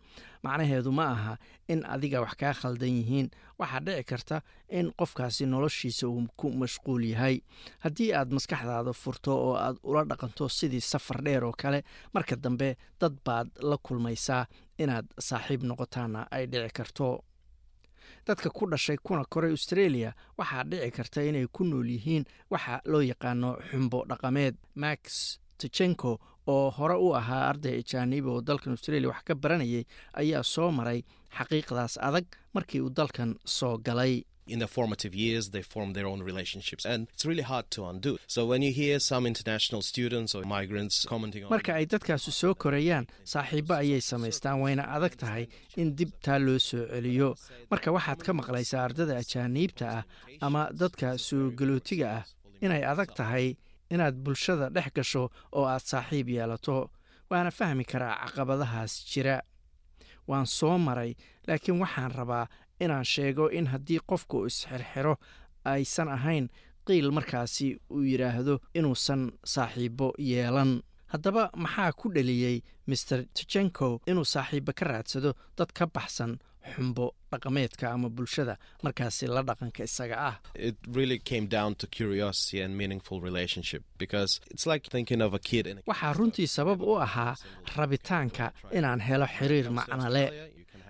Macnaheedu ma aha in adiga wax kaa khaldan yihiin. Waxaa dhici karta in qofkaasi noloshiisa uu ku mashquul yahay haddii aad maskaxdaada furto oo aad ula dhaqanto sidii safar dheer oo kale marka dambe dad baad la kulmaysaa inaad saaxiib noqotaana ay dhici karto. Dadka ku dhashay kuna koray australia waxaa dhici karta inay ku nool yihiin waxa loo yaqaano xumbo dhaqameed. Max tchenko oo hore u ahaa arday ajaanibi oo dalkan australia wax ka baranayay ayaa soo maray xaqiiqdaas adag markii uu dalkan soo galay in their formative years, they form their own relationships, and it's really hard to undo. So when you hear some international students or migrants commenting on marka ay dadkaasi soo korayaan saaxiibo ayay samaystaan wayna adag tahay in dib taa loo soo celiyo marka waxaad ka maqlaysaa ardada ajaaniibta ah ama dadka soo galootiga ah inay adag tahay inaad bulshada dhex gasho oo aad saaxiib yeelato waana fahmi karaa caqabadahaas jira waan soo maray laakiin waxaan rabaa inaan sheego in haddii qofku isxirxiro aysan ahayn qiil markaasi uu yidhaahdo inuusan saaxiibo yeelan. Haddaba maxaa ku dheliyey master tchenko inuu saaxiibo ka raadsado dad ka baxsan xumbo dhaqameedka ama bulshada markaasi la dhaqanka isaga ah? It really came down to curiosity and meaningful relationship because it's like thinking of a kid in a waxaa runtii sabab u ahaa rabitaanka inaan helo xiriir macnole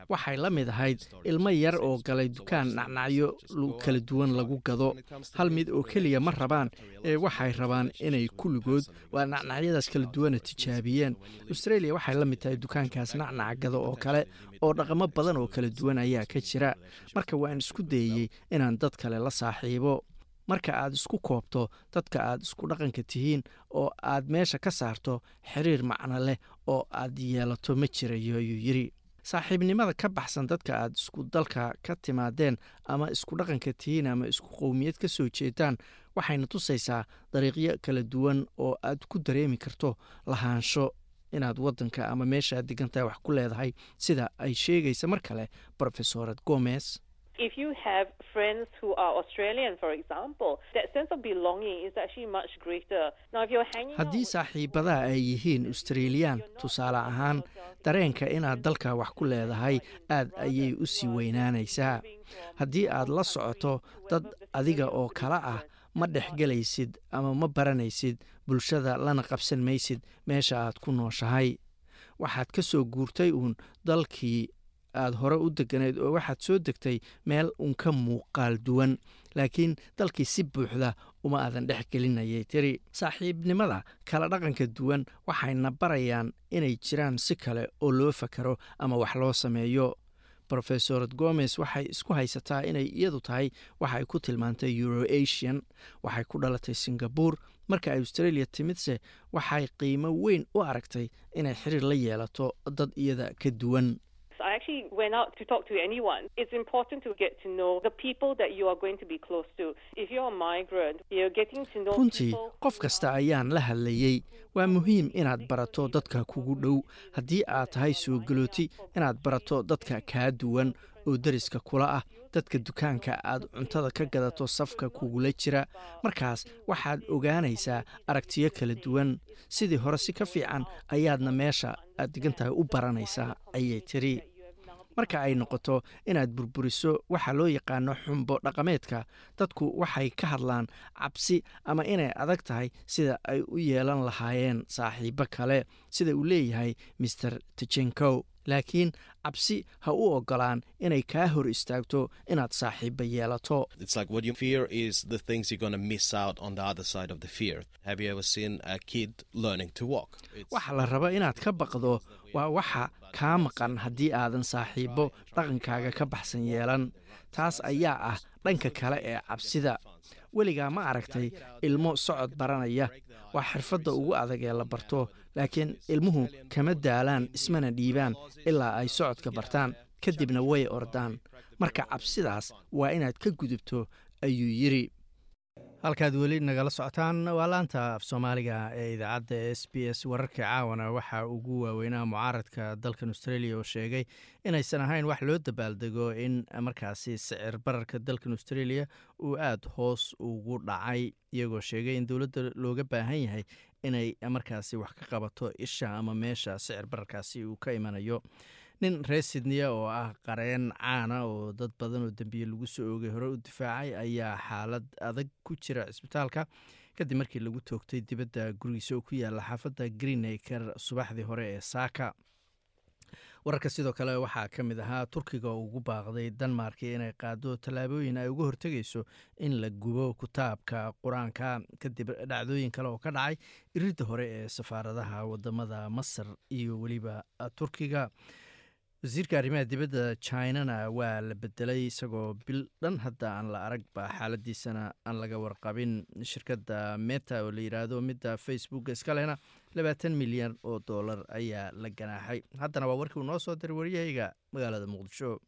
waxay la mid ahayd ilmo yar oo galay dukaan nacnacyo kala duwan lagu gado. hal mid oo keliya ma rabaan ee waxay rabaan inay kulligood waa nacnacyadaas kala duwana tijaabiyeen. Australia waxay la mid tahay dukaankaas nacnaca gado oo kale oo dhaqamo badan oo kala duwan ayaa ka jira. marka waan isku dayeyey inaan dad kale la saaxiibo. marka aad isku koobto dadka aad isku dhaqanka tihiin oo aad meesha ka saarto xiriir macno leh oo aad yeelato ma jirayo ayuu yidhi saaxiibnimada ka baxsan dadka aad isku dalka ka timaadeen ama isku dhaqanka tihiin ama isku qowmiyad ka soo jeedaan waxayna tusaysaa dariiqyo kala duwan oo aad ku dareemi karto lahaansho inaad wadanka ama meeshaad degantahay wax ku leedahay sida ay sheegaysa mar kale rofesorad gomez If you have friends who are Australian, for example, that sense of belonging is actually much greater. Now, if you're hanging haddii saaxiibadaha ay yihiin australiyan tusaale ahaan dareenka inaad dalka wax ku leedahay aad ayay u sii weynaanaysaa. Haddii aad la socoto dad adiga oo kale ah ma dhexgelaysid ama ma baranaysid bulshada lana qabsan maysid meesha aad ku nooshahay. Waxaad ka soo guurtay uun dalkii aad hore u deganayd oo waxaad soo degtay meel uun ka muuqaal duwan laakiin dalkii si buuxda uma aadan dhex gelinayay tiri. Saaxiibnimada kala dhaqanka duwan waxayna barayaan inay jiraan si kale oo loo fakaro ama wax loo sameeyo. Rofesorad gomez waxay isku haysataa inay iyadu tahay waxa ay ku tilmaantay euroasian waxay ku dhalatay singabur marka australia timidse waxay qiimo weyn u aragtay inay xiriir la yeelato dad iyada ka duwan actually went out to talk to anyone. It's important to get to know the people that you are going to be close to. If you're a migrant, you're getting to know runtii qof kasta ayaan la hadlayey waa muhiim inaad barato dadka kugu dhow. Haddii aad tahay soo galooti inaad barato dadka kaa duwan oo deriska kula ah dadka dukaanka aad cuntada ka gadato safka kugula jira. Markaas waxaad ogaanaysaa aragtiyo kala duwan. Sidii hore si ka fiican ayaadna meesha aad degantahay u baranaysaa ayay tiri marka ay noqoto inaad burburiso waxa loo yaqaano xumbo dhaqameedka dadku waxay ka hadlaan cabsi ama inay adag tahay sida ay u yeelan lahaayeen saaxiibo kale sida uu leeyahay maer tijenkow laakiin cabsi ha u ogolaan inay kaa hor istaagto inaad saaxiibo yeelato It's like what you fear is the things you're going to miss out on the other side of the fear. Have you ever seen a kid learning to walk? It's, waxa la raba inaad ka baqdo waa waxa kaa maqan haddii aadan saaxiibo dhaqankaaga ka baxsan yeelan. Taas ayaa ah dhanka kale ee cabsida. Weligaa ma aragtay ilmo socod baranaya. Waa xirfadda ugu adag ee la barto laakiin ilmuhu kama daalaan ismana dhiibaan ilaa ay socodka bartaan kadibna way ordaan. Marka cabsidaas waa inaad ka gudubto ayuu yidri halkaad weli nagala socotaan waa laanta af soomaaliga ee idaacadda s b s wararka caawana. Waxaa ugu waaweynaa mucaaradka dalkan australia oo sheegay inaysan ahayn wax loo dabaaldego in markaasi sicir bararka dalkan australia uu aada hoos ugu dhacay iyagoo sheegay in dowladda looga baahan yahay inay markaasi wax ka qabato isha ama meesha sicir bararkaasi uu ka imanayo nin reer sydneya oo ah qareen caana oo dad badan oo dembiye lagu soo oogay hore u difaacay ayaa xaalad adag ku jira cisbitaalka kadib markii lagu toogtay dibadda gurigiisa oo ku yaalla xaafadda greenaker subaxdii hore ee saaka wararka sidoo kale waxaa ka mid ahaa turkiga oo ugu baaqday danmarki inay qaado tallaabooyin ay uga hortegayso in la gubo kitaabka qur'aanka. Kadib dhacdooyin kale oo ka dhacay iridda hore ee safaaradaha waddamada masar iyo weliba turkiga wasiirka arrimaha dibadda chinana waa la bedelay isagoo bil dhan hadda aan la aragba xaaladiisana aan laga warqabin. Shirkadda meta oo la yidhaahdo midda facebook iskalena labaatan milyan oo dollar ayaa la ganaaxay. Haddana waa warkii uu noo soo diray waryahayga magaalada muqdisho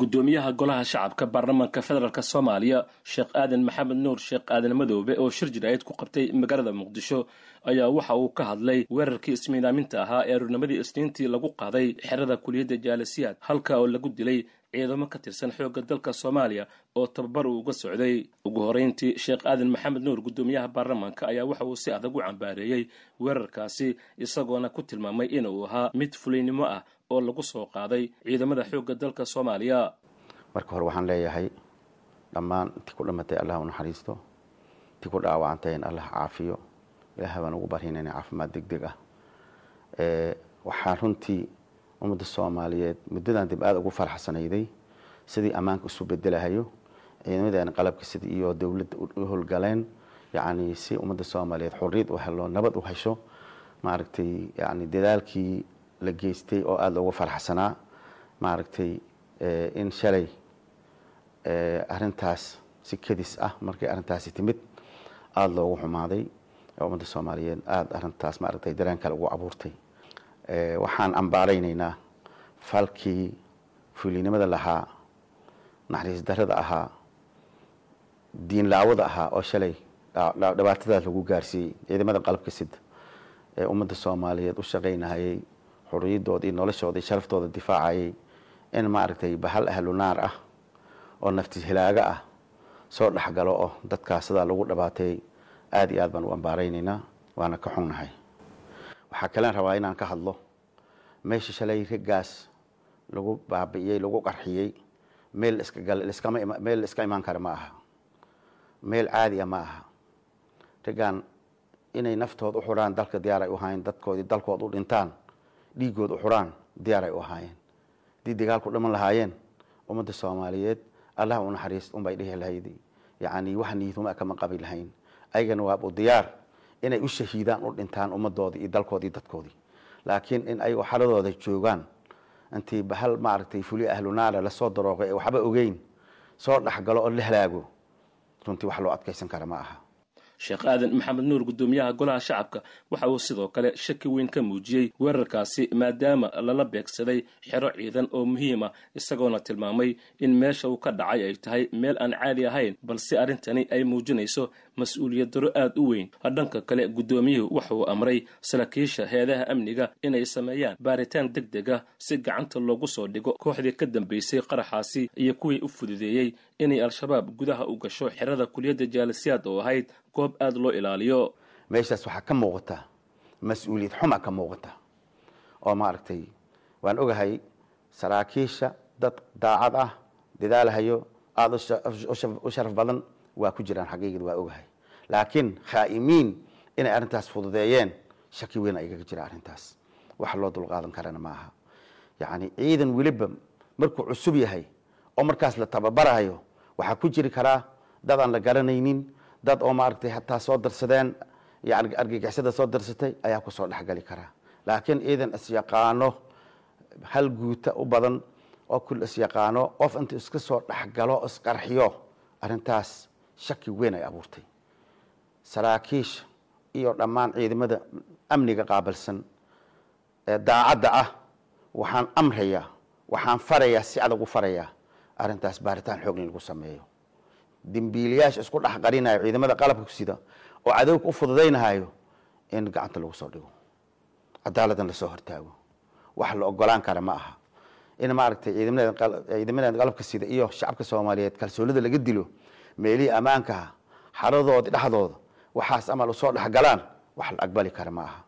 gudoomiyaha golaha shacabka baarlamaanka federaalk soomaaliya sheekh aadan maxamed nuur sheekh aadan madoobe oo shir jiraayad ku qabtay magaalada muqdisho ayaa waxa uu ka hadlay weerarkii ismiidaaminta ahaa ee aruurnimadii isniintii lagu qaaday xerada kuliyadda jaalasiyaad halka oo lagu dilay ciidamo ka tirsan xoogga dalka soomaaliya oo tababar uu uga socday. Ugu horeyntii sheekh aadan maxamed nuur gudoomiyaha baarlamaanka ayaa waxa uu si adag u cambaareeyey weerarkaasi isagoona ku tilmaamay inuu ahaa mid fuliynimo ah oo lagu soo qaaday ciidamada xoogga dalka soomaaliya. Marka hore waxaan leeyahay dhammaan intii ku dhimatay allah u naxariisto intii ku dhaawacantay in allah caafiyo ilaahay baan ugu baryaynaa inay caafimaad deg ah. Waxaan runtii ummadda soomaaliyeed muddadan dib aada ugu farxsanayday sidii ammaanka isu bedelahayo ciidamadeena qalabka sida iyo dowladda u howlgaleen. Yacni si ummadda soomaaliyeed xorriyad u helo nabad u hesho maaragtay yani dadaalkii la geystay oo aada loogu farxsanaa maaragtay in shalay arintaas si kedis ah markay arrintaasi timid aada loogu xumaaday ummadda soomaaliyeed aada arrintaas maaragtay kale ugu abuurtay. Waxaan ambaaraynaynaa falkii fuulinimada lahaa naxariis darrada ahaa diinlaawada ahaa oo shalay dhibaatadaas lagu gaarsiiyey ciidamada qalabka sida ee ummadda soomaaliyeed u shaqaynahayay xuriyadooda iyo noloshooda sharaftooda difaacayay in maaragtay bahal ahlu naar ah oo naftis hilaaga ah soo dhexgalo oo dadkaas sidaa lagu dhibaateeyey aada iyo aad baan u ambaaraynaynaa waana ka xunnahay. Waxaa kalen rabaa inaan ka hadlo meesha shalay raggaas lagu baabi'iyey lagu qarxiyey meel iskmeel iska imaan kara ma aha. Meel caadi a ma aha. Raggaan inay naftood u xuraan dalka diyaar ay u ahaayeen dadkoodii dalkood u dhintaan dhiigood u xuraan diyaar ay u ahaayeen. Haddii dagaalku dhiman lahaayeen ummadda soomaaliyeed allah u naxariist unbay dhihi lahayd. Yacni wax niiduma kama qabi lahayn. Ayagana waabu diyaar inay u shahiidaan u dhintaan ummadoodii iyo dalkoodii dadkoodii. Laakiin in ayagoo xaladooda joogaan intii bahal maaragtay fuli ahlu naara la soo darooqay ee waxba ogeyn soo dhexgalo oo la halaago runtii wax loo adkaysan kara ma aha sheekh aadan maxamed nuur guddoomiyaha golaha shacabka waxa uu sidoo kale shaki weyn ka muujiyey weerarkaasi maadaama lala beegsaday xero ciidan oo muhiima isagoona tilmaamay in meesha uu ka dhacay ay tahay meel aan caadi ahayn balse arrintani ay muujinayso mas'uuliyad daro aada u weyn. Dhanka kale guddoomiyuhu waxa uu amray saraakiisha heedaha amniga inay sameeyaan baaritaan deg deg ah si gacanta loogu soo dhigo kooxdii ka dambaysay qaraxaasi iyo kuwii u fududeeyey inay al-shabaab gudaha u gasho xerada kuliyadda jaalisiyaad oo ahayd goob aada loo ilaaliyo. Meeshaas waxaa ka muuqata mas'uuliyad xuma ka muuqata oo maaragtay waan ogahay saraakiisha dad daacad ah dadaalahayo aada u sharaf badan waa ku jiraan xaqiiqad waa ogahay. Laakiin khaa'imiin inay arrintaas fududeeyeen shaki weyn ayaga jira arrintaas. Wax loo dulqaadan karana ma aha yacni ciidan weliba markuu cusub yahay oo markaas la tababarayo waxaa ku jiri karaa dad aan la garanaynin dad oo maaragtay hataa soo darsadeen yani argagixisada soo darsatay ayaa ku soo dhexgali karaa laakiin ciidan isyaqaano hal guuta u badan oo kul isyaqaano qof intuu iska soo dhexgalo isqarxiyo arrintaas shaki weyn ay abuurtay. Saraakiisha iyo dhammaan ciidamada amniga qaabilsan ee daacadda ah waxaan amrayaa waxaan farayaa si adag u farayaa arrintaas baaritaan xoog in lagu sameeyo dembiilayaasha isku dhex qarinayo ciidamada qalabka sida oo cadowga u fududaynahayo in gacanta lagu soo dhigo. Cadaaladan la soo hortaago. Wax la ogolaan kara ma aha. In maaragtay ciidamada qalabka sida iyo shacabka soomaaliyeed kalsoonida laga dilo meelihii ammaankaha xaradoodii dhexdooda waxaas amal u soo dhexgalaan wax la aqbali kara ma aha.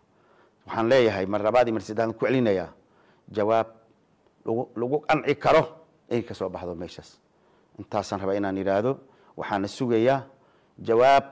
Waxaan leeyahay mar labaad mar saddexaad ku celinayaa jawaab lagu qanci karo inay ka soo baxdo meeshaas. Intaasaan rabaa inaan yidhaahdo waxaana sugayaa jawaab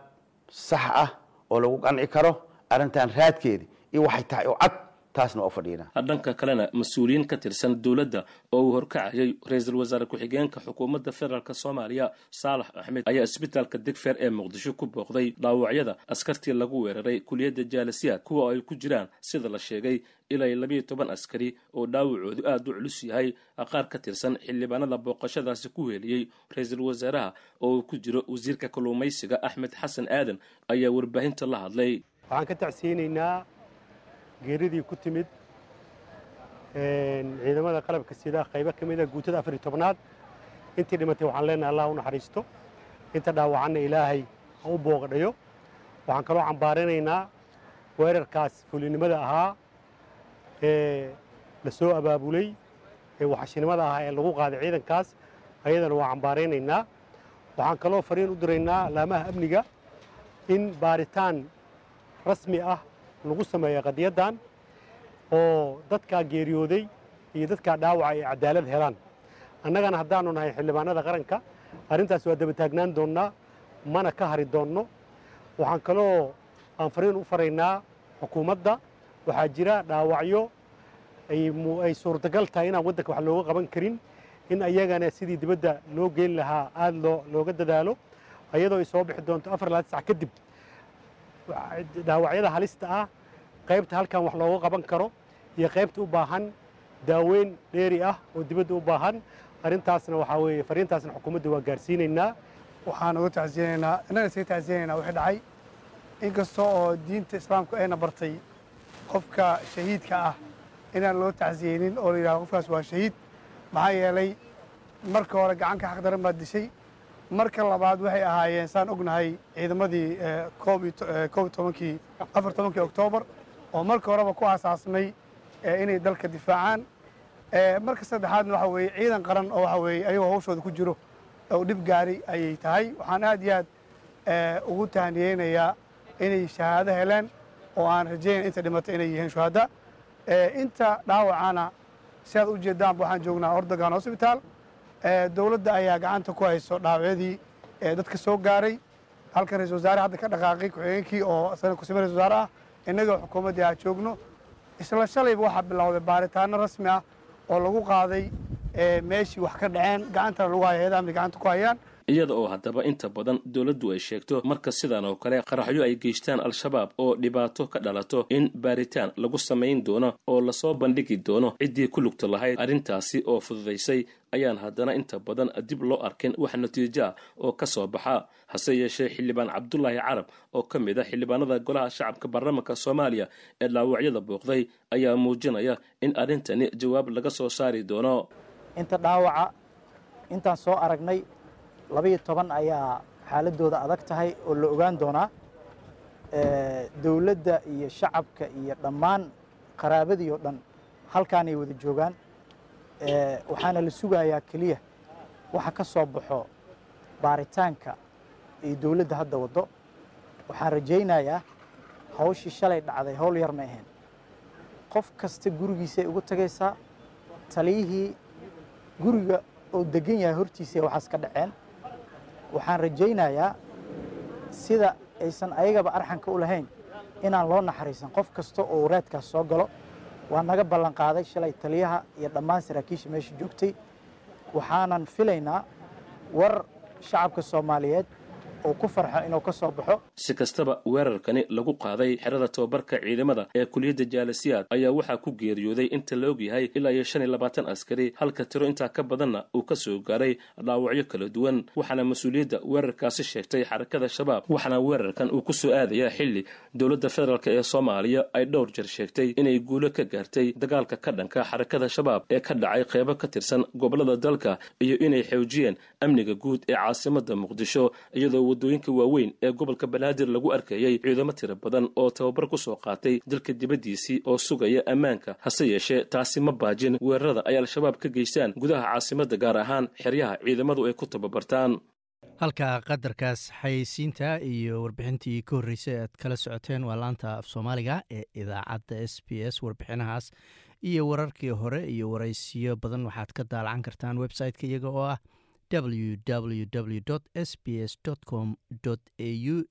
sax ah oo lagu qanci karo arrintan raadkeeda iyo waxay tahay oo cad taasna waa fadhiina. Dhanka kalena mas'uuliyiin ka tirsan dowladda oo uu horkacayay ra'iisul wasaare ku-xigeenka xukuumadda federaalk soomaaliya saalax axmed ayaa isbitaalka digfeer ee muqdisho ku booqday dhaawacyada askartii lagu weeraray kuliyadda jaalasiyaad kuwa ay ku jiraan sida la sheegay ilaa labiiyo toban askari oo dhaawacoodu aada u culus yahay qaar ka tirsan xildhibaanada booqashadaasi ku weeliyey ra'iisul wasaaraha oo uu ku jiro wasiirka kalluumaysiga axmed xasan aadan ayaa warbaahinta la hadlay. Waxaan ka tacsiyeynaynaa geeridii ku timid ciidamada qalabka sida qaybo ka mida guutada afar iyo tobnaad. Intii dhimatay waxaan leenahay allah u naxariisto. Inta dhaawacanna ilaahay ha u booqdhayo. Waxaan kaloo cambaaranaynaa weerarkaas fulinimada ahaa ee la soo abaabulay ee waxashinimada ahaa ee lagu qaaday ciidankaas. Ayadana waa cambaaraynaynaa waxaan kaloo fariin u diraynaa laamaha amniga in baaritaan rasmi ah lagu sameeyo qadiyaddan oo dadkaa geeriyooday iyo dadkaa dhaawaca ay cadaalad helaan. Annagana haddaanu nahay xildhibaanada qaranka arrintaas waa daba taagnaan doonnaa mana ka hari doonno. Waxaan kaloo aan fariin u faraynaa xukuumadda. Waxaa jira dhaawacyo ay suurtagal tahay inaan waddanka wax looga qaban karin in ayagana sidii dibadda loo geyn lahaa aada loo looga dadaalo ayadoo ay soo bixi doonto afar laad sac kadib dhaawacyada halista ah qaybta halkan wax looga qaban karo iyo qaybta u baahan daaweyn dheeri ah oo dibadda u baahan. Arrintaasna waxaa weeye fariintaasna xukuumadda waa gaarsiinaynaa. Waxaan uga tacsiyanaynaa innaga isaga tacsiyanaynaa wixii dhacay. Inkasta oo diinta islaamku ayna bartay qofka shahiidka ah inaan loo tacsiyeynin oo la yidhahdo qofkaas waa shahiid maxaa yeelay marka hore gacanka xaq daran baad dishay marka labaad waxay ahaayeen saan ognahay ciidamadii koob iyo tobankii afar tobankii oktoobar oo marka horeba ku aasaasmay inay dalka difaacaan. Marka saddexaadna waxa weeye ciidan qaran oo waxa weeye ayagoo hawshooda ku jiro oo dhib gaari ayay tahay. Waxaan aad iyo aad ugu tahniyeynayaa inay shahaado heleen oo aan rajayn inta dhimatay inay yihiin shuhada. Inta dhaawacana si aad u jeedaanba waxaan joognaa ordogan hosbitaal dowladda ayaa gacanta ku hayso dhaawacyadii dadka soo gaaray. Halkan ra'isul wasaare hadda ka dhaqaaqay ku-xigeenkii oo isagana kusime ra'isul wasaare ah innagoo xukuumaddii aan joogno. Isla shalayba waxaa bilowday baaritaano rasmi ah oo lagu qaaday meeshii wax ka dhaceen gacantana lagu haya hay'ada amni gacanta ku hayaan iyada oo haddaba inta badan dowladdu ay sheegto marka sidan oo kale qaraxyo ay geystaan al-shabaab oo dhibaato ka dhalato in baaritaan lagu samayn doono oo la soo bandhigi doono ciddii ku lugta lahayd. Arrintaasi oo fududaysay ayaan haddana inta badan dib loo arkin wax natiijo ah oo ka soo baxa hase yeeshee xildhibaan cabdulaahi carab oo ka mid a xildhibaanada golaha shacabka baarlamaanka soomaaliya ee dhaawacyada booqday ayaa muujinaya in arrintani jawaab laga soo saari doono. Inta dhaawaca intaan soo aragnay labaiyo toban ayaa xaaladooda adag tahay oo la ogaan doonaa dowladda iyo shacabka iyo dhammaan qaraabadii oo dhan halkaanay wada joogaan. Waxaana la sugayaa keliya waxa ka soo baxo baaritaanka iyo dowladda hadda waddo. Waxaan rajaynayaa hawshii shalay dhacday howl yar ma ahayn. Qof kasta gurigiisay ugu tagaysaa taliyihii guriga oo degan yahay hortiisay waxaas ka dhaceen waxaan rajaynayaa sida aysan ayagaba arxanka u lahayn inaan loo naxariisan qof kasta oo waraadkaas soo galo. Waa naga ballan qaaday shalay taliyaha iyo dhammaan saraakiisha meesha joogtay. Waxaanan filaynaa war shacabka soomaaliyeed oo ku farxo inuu ka soo baxo. Si kastaba weerarkani lagu qaaday xerada tobabarka ciidamada ee kuliyadda jaalasiyaad ayaa waxaa ku geeriyooday inta la ogyahay ilaa iyo shan iyo labaatan askari halka tiro intaa ka badanna uu ka soo gaaray dhaawacyo kala duwan waxaana mas'uuliyadda weerarkaasi sheegtay xarakada shabaab waxaana weerarkan uu ku soo aadayaa xilli dowladda federaalk ee soomaaliya ay dhowr jeer sheegtay inay guulo ka gaartay dagaalka ka dhanka xarakada shabaab ee ka dhacay qeybo ka tirsan gobollada dalka iyo inay xoojiyeen amniga guud ee caasimada muqdisho iyadoo waddooyinka waaweyn ee gobolka banaadir lagu arkayay ciidamo tiro badan oo tababar ku soo qaatay dalka dibaddiisii oo sugaya ammaanka. Hase yeeshee taasi ma baajin weerarada ay al-shabaab ka geystaan gudaha caasimadda gaar ahaan xeryaha ciidamadu ay ku tababartaan. Halka qadarkaas xayeysiinta iyo warbixintii ka horreysay aad kala socoteen waa laanta af soomaaliga ee idaacadda s b s warbixinahaas iyo wararkii hore iyo waraysiyo badan. Waxaad ka daalacan kartaan website-ka iyaga oo ah www s b s com au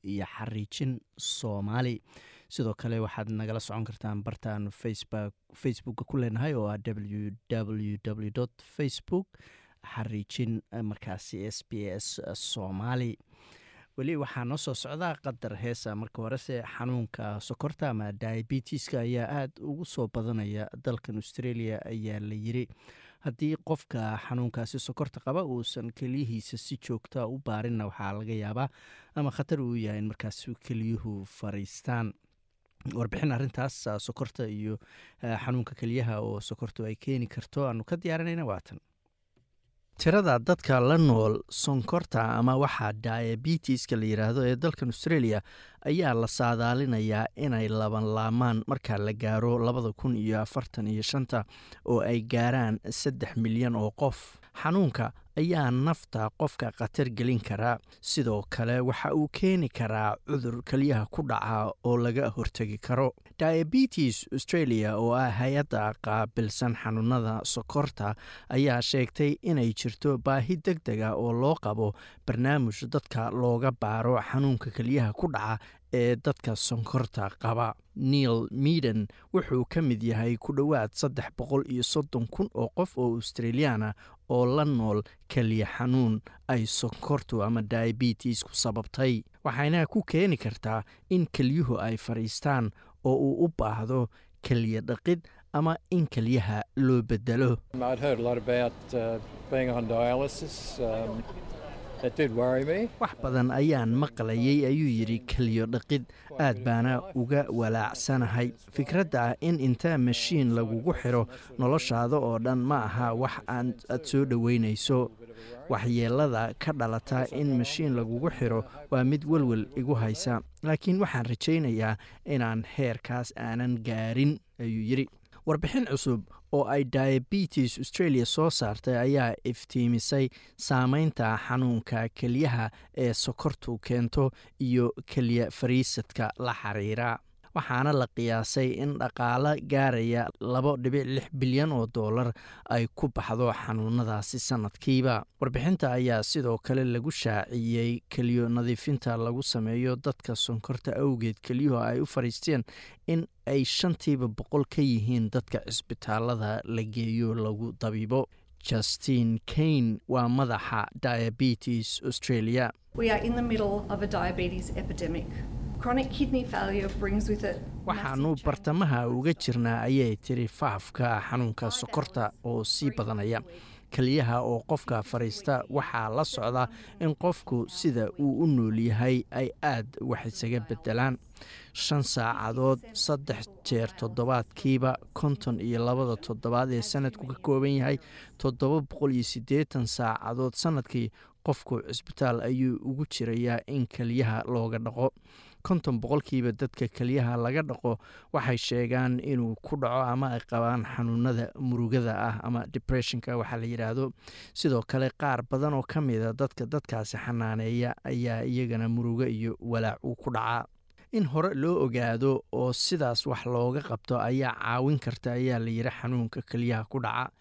iyo xariijin soomaali. Sidoo kale waxaad nagala socon kartaan bartaan facebooka ku leenahay oo ah www facebook xariijin markaasi s b s soomaali. Weli waxaa noo soo socdaa qadar heesa marka horese xanuunka sokorta ama diabetiska ayaa aada ugu soo badanaya dalkan australia ayaa la yiri haddii qofka xanuunkaasi sokorta qaba uusan keliyihiisa si joogta u baarinna waxaa laga yaabaa ama khatar uu yahay in markaas keliyuhu fariistaan. Warbixin arintaas sokorta iyo xanuunka keliyaha oo sokortu ay keeni karto aanu ka diyaarinayna waatan tirada dadka la nool sonkorta ama waxaa diabetiska la yidhaahdo ee dalkan australia ayaa la saadaalinayaa inay labanlaamaan marka la gaaro labada kun iyo afartan iyo shanta oo ay gaaraan saddex milyan oo qof. Xanuunka ayaa nafta qofka khatar gelin karaa sidoo kale waxa uu keeni karaa cudur keliyaha ku dhaca oo laga hortegi karo. Diabetes australia oo ah hay'adda qaabilsan xanuunada sokorta ayaa sheegtay inay jirto baahi deg dega oo loo qabo barnaamij dadka looga baaro xanuunka keliyaha ku dhaca ee dadka sonkorta qaba. Neil meaden wuxuu ka mid yahay ku dhowaad saddex boqol iyo soddon kun oo qof oo australiana oo la nool keliya xanuun ay sonkortu ama diabetesku sababtay. Waxayna ku keeni kartaa in kelyuhu ay fadhiistaan oo uu u baahdo keliya dhaqid ama in keliyaha loo bedelo wax badan ayaan maqlayay ayuu yidhi keliyo dhaqid aad baana uga walaacsanahay fikradda ah in inta mashiin lagugu xiro noloshaada oo dhan ma aha wax aad soo dhoweynayso waxyeelada ka dhalata in mashiin lagugu xiro waa mid welwel igu haysa. Laakiin waxaan rajaynayaa inaan heerkaas aanan gaarin ayuu yidhi. Warbixin cusub oo ay diabetes australia soo saartay ayaa iftiimisay saameynta xanuunka kelyaha ee sokortu keento iyo kelya fariisadka la xiriira waxaana la qiyaasay in dhaqaalo gaaraya labo dhibic lix bilyan oo dollar ay ku baxdo xanuunadaasi sanadkiiba. Warbixinta ayaa sidoo kale lagu shaaciyey keliyo nadiifinta lagu sameeyo dadka sonkorta awgeed keliyuhu ay u fariisteen in ay shantiiba boqol ka yihiin dadka cisbitaalada la geeyo lagu dabiibo. Justin kane waa madaxa diabetes australia waxaanu bartamaha uga jirnaa ayay tiri faafka xanuunka sokorta oo sii badanaya. Keliyaha oo qofka fadhiista waxaa la socda in qofku sida uu u nool yahay ay aad wax isaga bedelaan shan saacadood saddex jeer toddobaadkiiba konton iyo labada toddobaad ee sanadku ka kooban yahay toddoba boqol iyo siddeetan saacadood sannadkii qofku cisbitaal ayuu ugu jirayaa in keliyaha looga dhaqo. konton boqolkiiba dadka keliyaha laga dhaqo waxay sheegaan inuu ku dhaco ama ay qabaan xanuunada murugada ah ama depressionka waxaa la yidhaahdo sidoo kale qaar badan oo ka mida dadka dadkaasi xanaaneeya ayaa iyagana murugo iyo walaac uu ku dhacaa in hore loo ogaado oo sidaas wax looga qabto ayaa caawin karta ayaa la yidhi xanuunka keliyaha ku dhaca.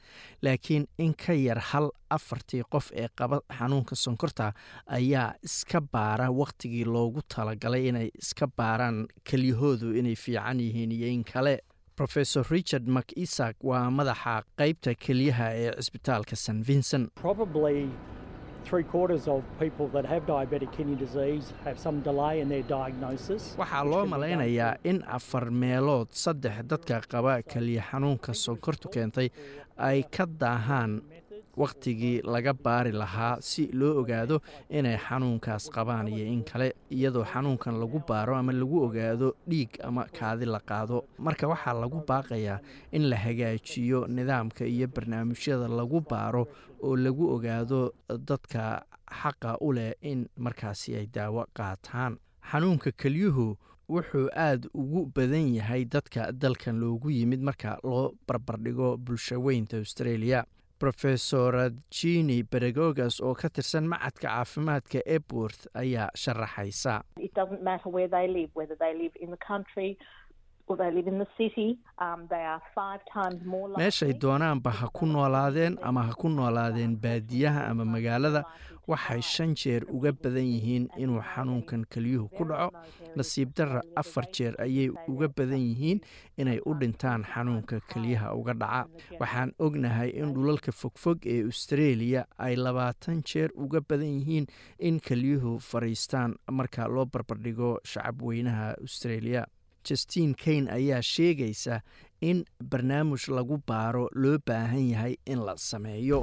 Laakiin in ka yar hal afartii qof ee qaba xanuunka sonkorta ayaa iska baara wakhtigii loogu talagalay inay iska baaraan kelyahoodu inay fiican yihiin iyo in kale. Rofesor richard mcisak waa madaxa qeybta kelyaha ee cisbitaalka st. Vincent waxaa loo malaynayaa in afar meelood saddex dadka qaba keliya xanuunka sonkortu keentay ay ka daahaan wakhtigii laga baari lahaa si loo ogaado inay xanuunkaas qabaan iyo in kale iyadoo xanuunkan lagu baaro ama lagu ogaado dhiig ama kaadi la qaado. Marka waxaa lagu baaqayaa in la hagaajiyo nidaamka iyo barnaamijyada lagu baaro oo lagu ogaado dadka xaqa u leh in markaasi ay daawo qaataan. Xanuunka kelyuhu wuxuu aad ugu badan yahay dadka dalkan loogu yimid marka loo barbardhigo bulshaweynta australia rofesor jini beregogas oo ka tirsan macadka caafimaadka ebworth ayaa sharaxaysa meeshay doonaanba ha ku noolaadeen ama ha ku noolaadeen baadiyaha ama magaalada waxay shan jeer uga badan yihiin inuu xanuunkan kelyuhu ku dhaco. Nasiib darra afar jeer ayay uga badan yihiin inay u dhintaan xanuunka kelyaha uga dhaca. Waxaan ognahay in dhulalka fogfog ee australia ay labaatan jeer uga badan yihiin in kelyuhu fadhiistaan marka loo barbardhigo shacab weynaha justin kane ayaa sheegaysa in barnaamij lagu baaro loo baahan yahay in la sameeyo.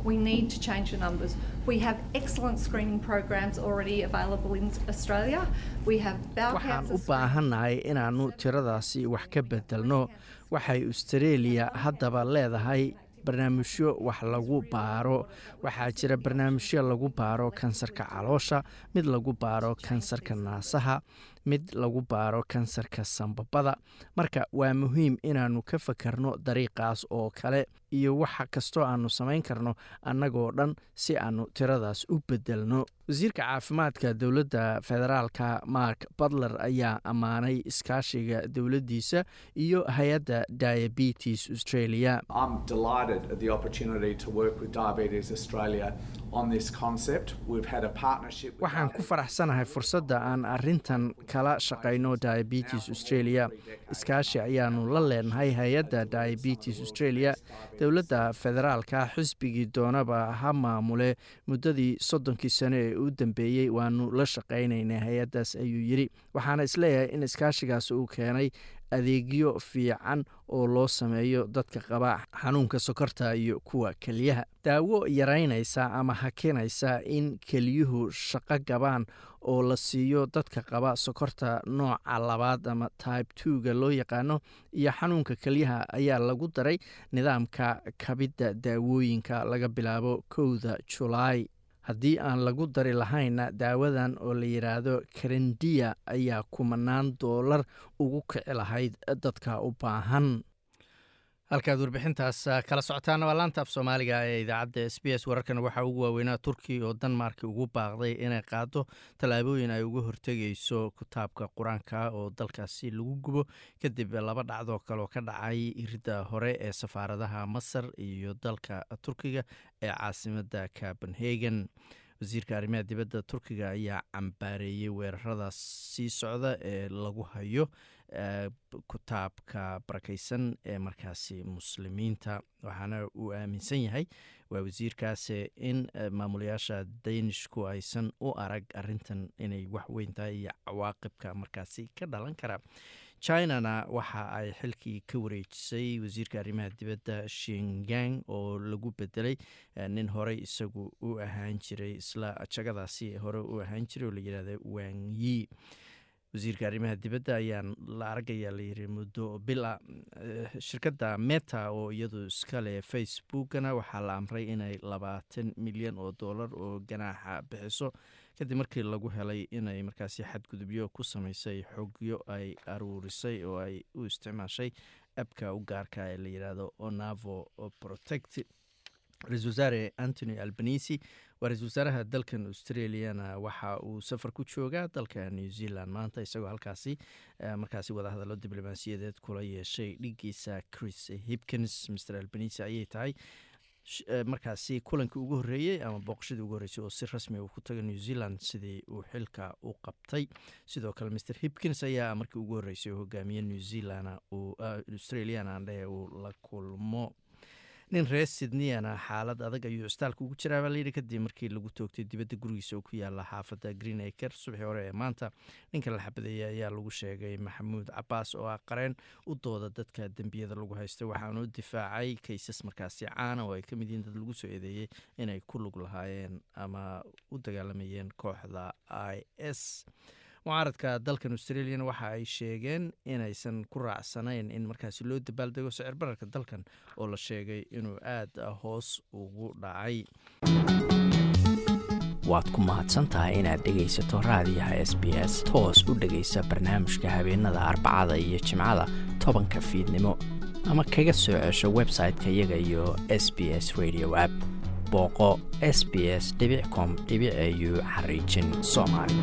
Waxaan u baahannahay inaannu tiradaasi wax ka bedelno waxay australia haddaba leedahay barnaamijyo wax lagu baaro. Waxaa jira barnaamijyo lagu baaro kansarka caloosha mid lagu baaro kansarka naasaha mid lagu baaro kansarka sambabada. Marka waa muhiim inaannu ka fakarno dariiqaas oo kale iyo waxa kastoo aannu samayn karno annagoo dhan si aannu tiradaas u bedelno wasiirka caafimaadka dowladda federaalka mark butler ayaa ammaanay iskaashiga dowladdiisa iyo hay'adda diabetes australia. Waxaan ku faraxsanahay fursadda aan arintan kala shaqayno diabetes australia. Iskaashi ayaanu la leenahay hay'adda diabetes australia. Dowladda federaalka xisbigii doonaba ha maamule muddadii soddonkii sano ee u dambeeyey waanu la shaqaynaynay hay'addaas ayuu yidhi. Waxaana is leeyahay in iskaashigaas uu keenay adeegyo fiican oo loo sameeyo dadka qaba xanuunka sokorta iyo kuwa keliyaha daawo yaraynaysa ama hakinaysa in keliyuhu shaqo gabaan oo la siiyo dadka qaba sokorta nooca labaad ama tybe twoga loo yaqaano iyo xanuunka keliyaha ayaa lagu daray nidaamka kabidda daawooyinka laga bilaabo kowda julaay haddii aan lagu dari lahaynna daawadan oo la yidhaahdo karendiya ayaa kumanaan doolar ugu kici lahayd dadka u baahan halkaad warbixintaas kala socotaana waa laanta af soomaaliga ee idaacadda s b s. Wararkan waxaa ugu waaweynaa turkiya oo danmarki ugu baaqday inay qaado tallaabooyin ay uga hortegayso kitaabka qur'aanka oo dalkaasi lagu gubo. Kadib laba dhacdoo kale oo ka dhacay iridda hore ee safaaradaha masar iyo dalka turkiga ee caasimada copenhagen wasiirka arrimaha dibadda turkiga ayaa cambaareeyey weeraradaas sii socda ee lagu hayo kitaabka barakaysan ee markaasi muslimiinta. Waxaana uu aaminsan yahay waa wasiirkaasi in maamulayaasha danishku aysan u arag arintan inay wax weyn tahay iyo cawaaqibka markaasi ka dhalan kara. Chinana waxa ay xilkii ka wareejisay wasiirka arrimaha dibadda shingang oo lagu bedelay nin horey isagu u ahaan jiray isla jagadaasi hore u ahaan jiray oo la yidhahda wangyi wasiirka arrimaha dibadda ayaan la aragayaa layiri muddo bila shirkadda meta oo iyadu iskale facebookana. Waxaa la amray inay labaatan milyan oo dollar oo ganaaxa bixiso. Kadib markii lagu helay inay markaasi xadgudubyo ku sameysay xogyo ay aruurisay oo ay u isticmaashay abka u gaarka ee la yidhaahdo onavo protect ra'isul wasaare antony albanisi waa ra'isul wasaaraha dalkan australiana. Waxa uu safar ku joogaa dalka new zealand. Maanta isagoo halkaasi markaasi wadahadallo diblomaasiyadeed kula yeeshay dhigiisa chris hipkins. Mr albanisi ayay tahay markaasi kulankii ugu horreeyey ama booqashadii ugu horreysay oo si rasmi uu ku taga new zealand sidii uu xilka u qabtay. Sidoo kale mr hipkins ayaa markii ugu horreysay hogaamiye new zealand australiana andhehe uu la kulmo nin reer sydneyana xaalad adag ayuu istaalka ugu jiraa baa layidhi kadib markii lagu toogtay dibadda gurigiisa oo ku yaalla xaafadda green acre subaxii hore ee maanta ninka la xabadeeyay ayaa lagu sheegay maxamuud cabaas oo ah qareen u dooda dadka dembiyada lagu haystay. Waxaana u difaacay kaysas markaasi caana oo ay ka mid yihiin dad lagu soo eedeeyey inay ku lug lahaayeen ama u dagaalamayeen kooxda i s mucaaradka dalkan australiana waxa ay sheegeen inaysan ku raacsanayn in markaasi loo dabaaldego sicir bararka dalkan oo la sheegay inuu aad hoos ugu dhacay. Waad ku mahadsantahay inaad dhegaysato raadiyaha s b s toos u dhegaysa barnaamijka habeenada arbacada iyo jimcada tobanka fiidnimo. Ama kaga soo cesho website-ka iyaga iyo s b s radio app. Booqo s b s com au xariijin soomaali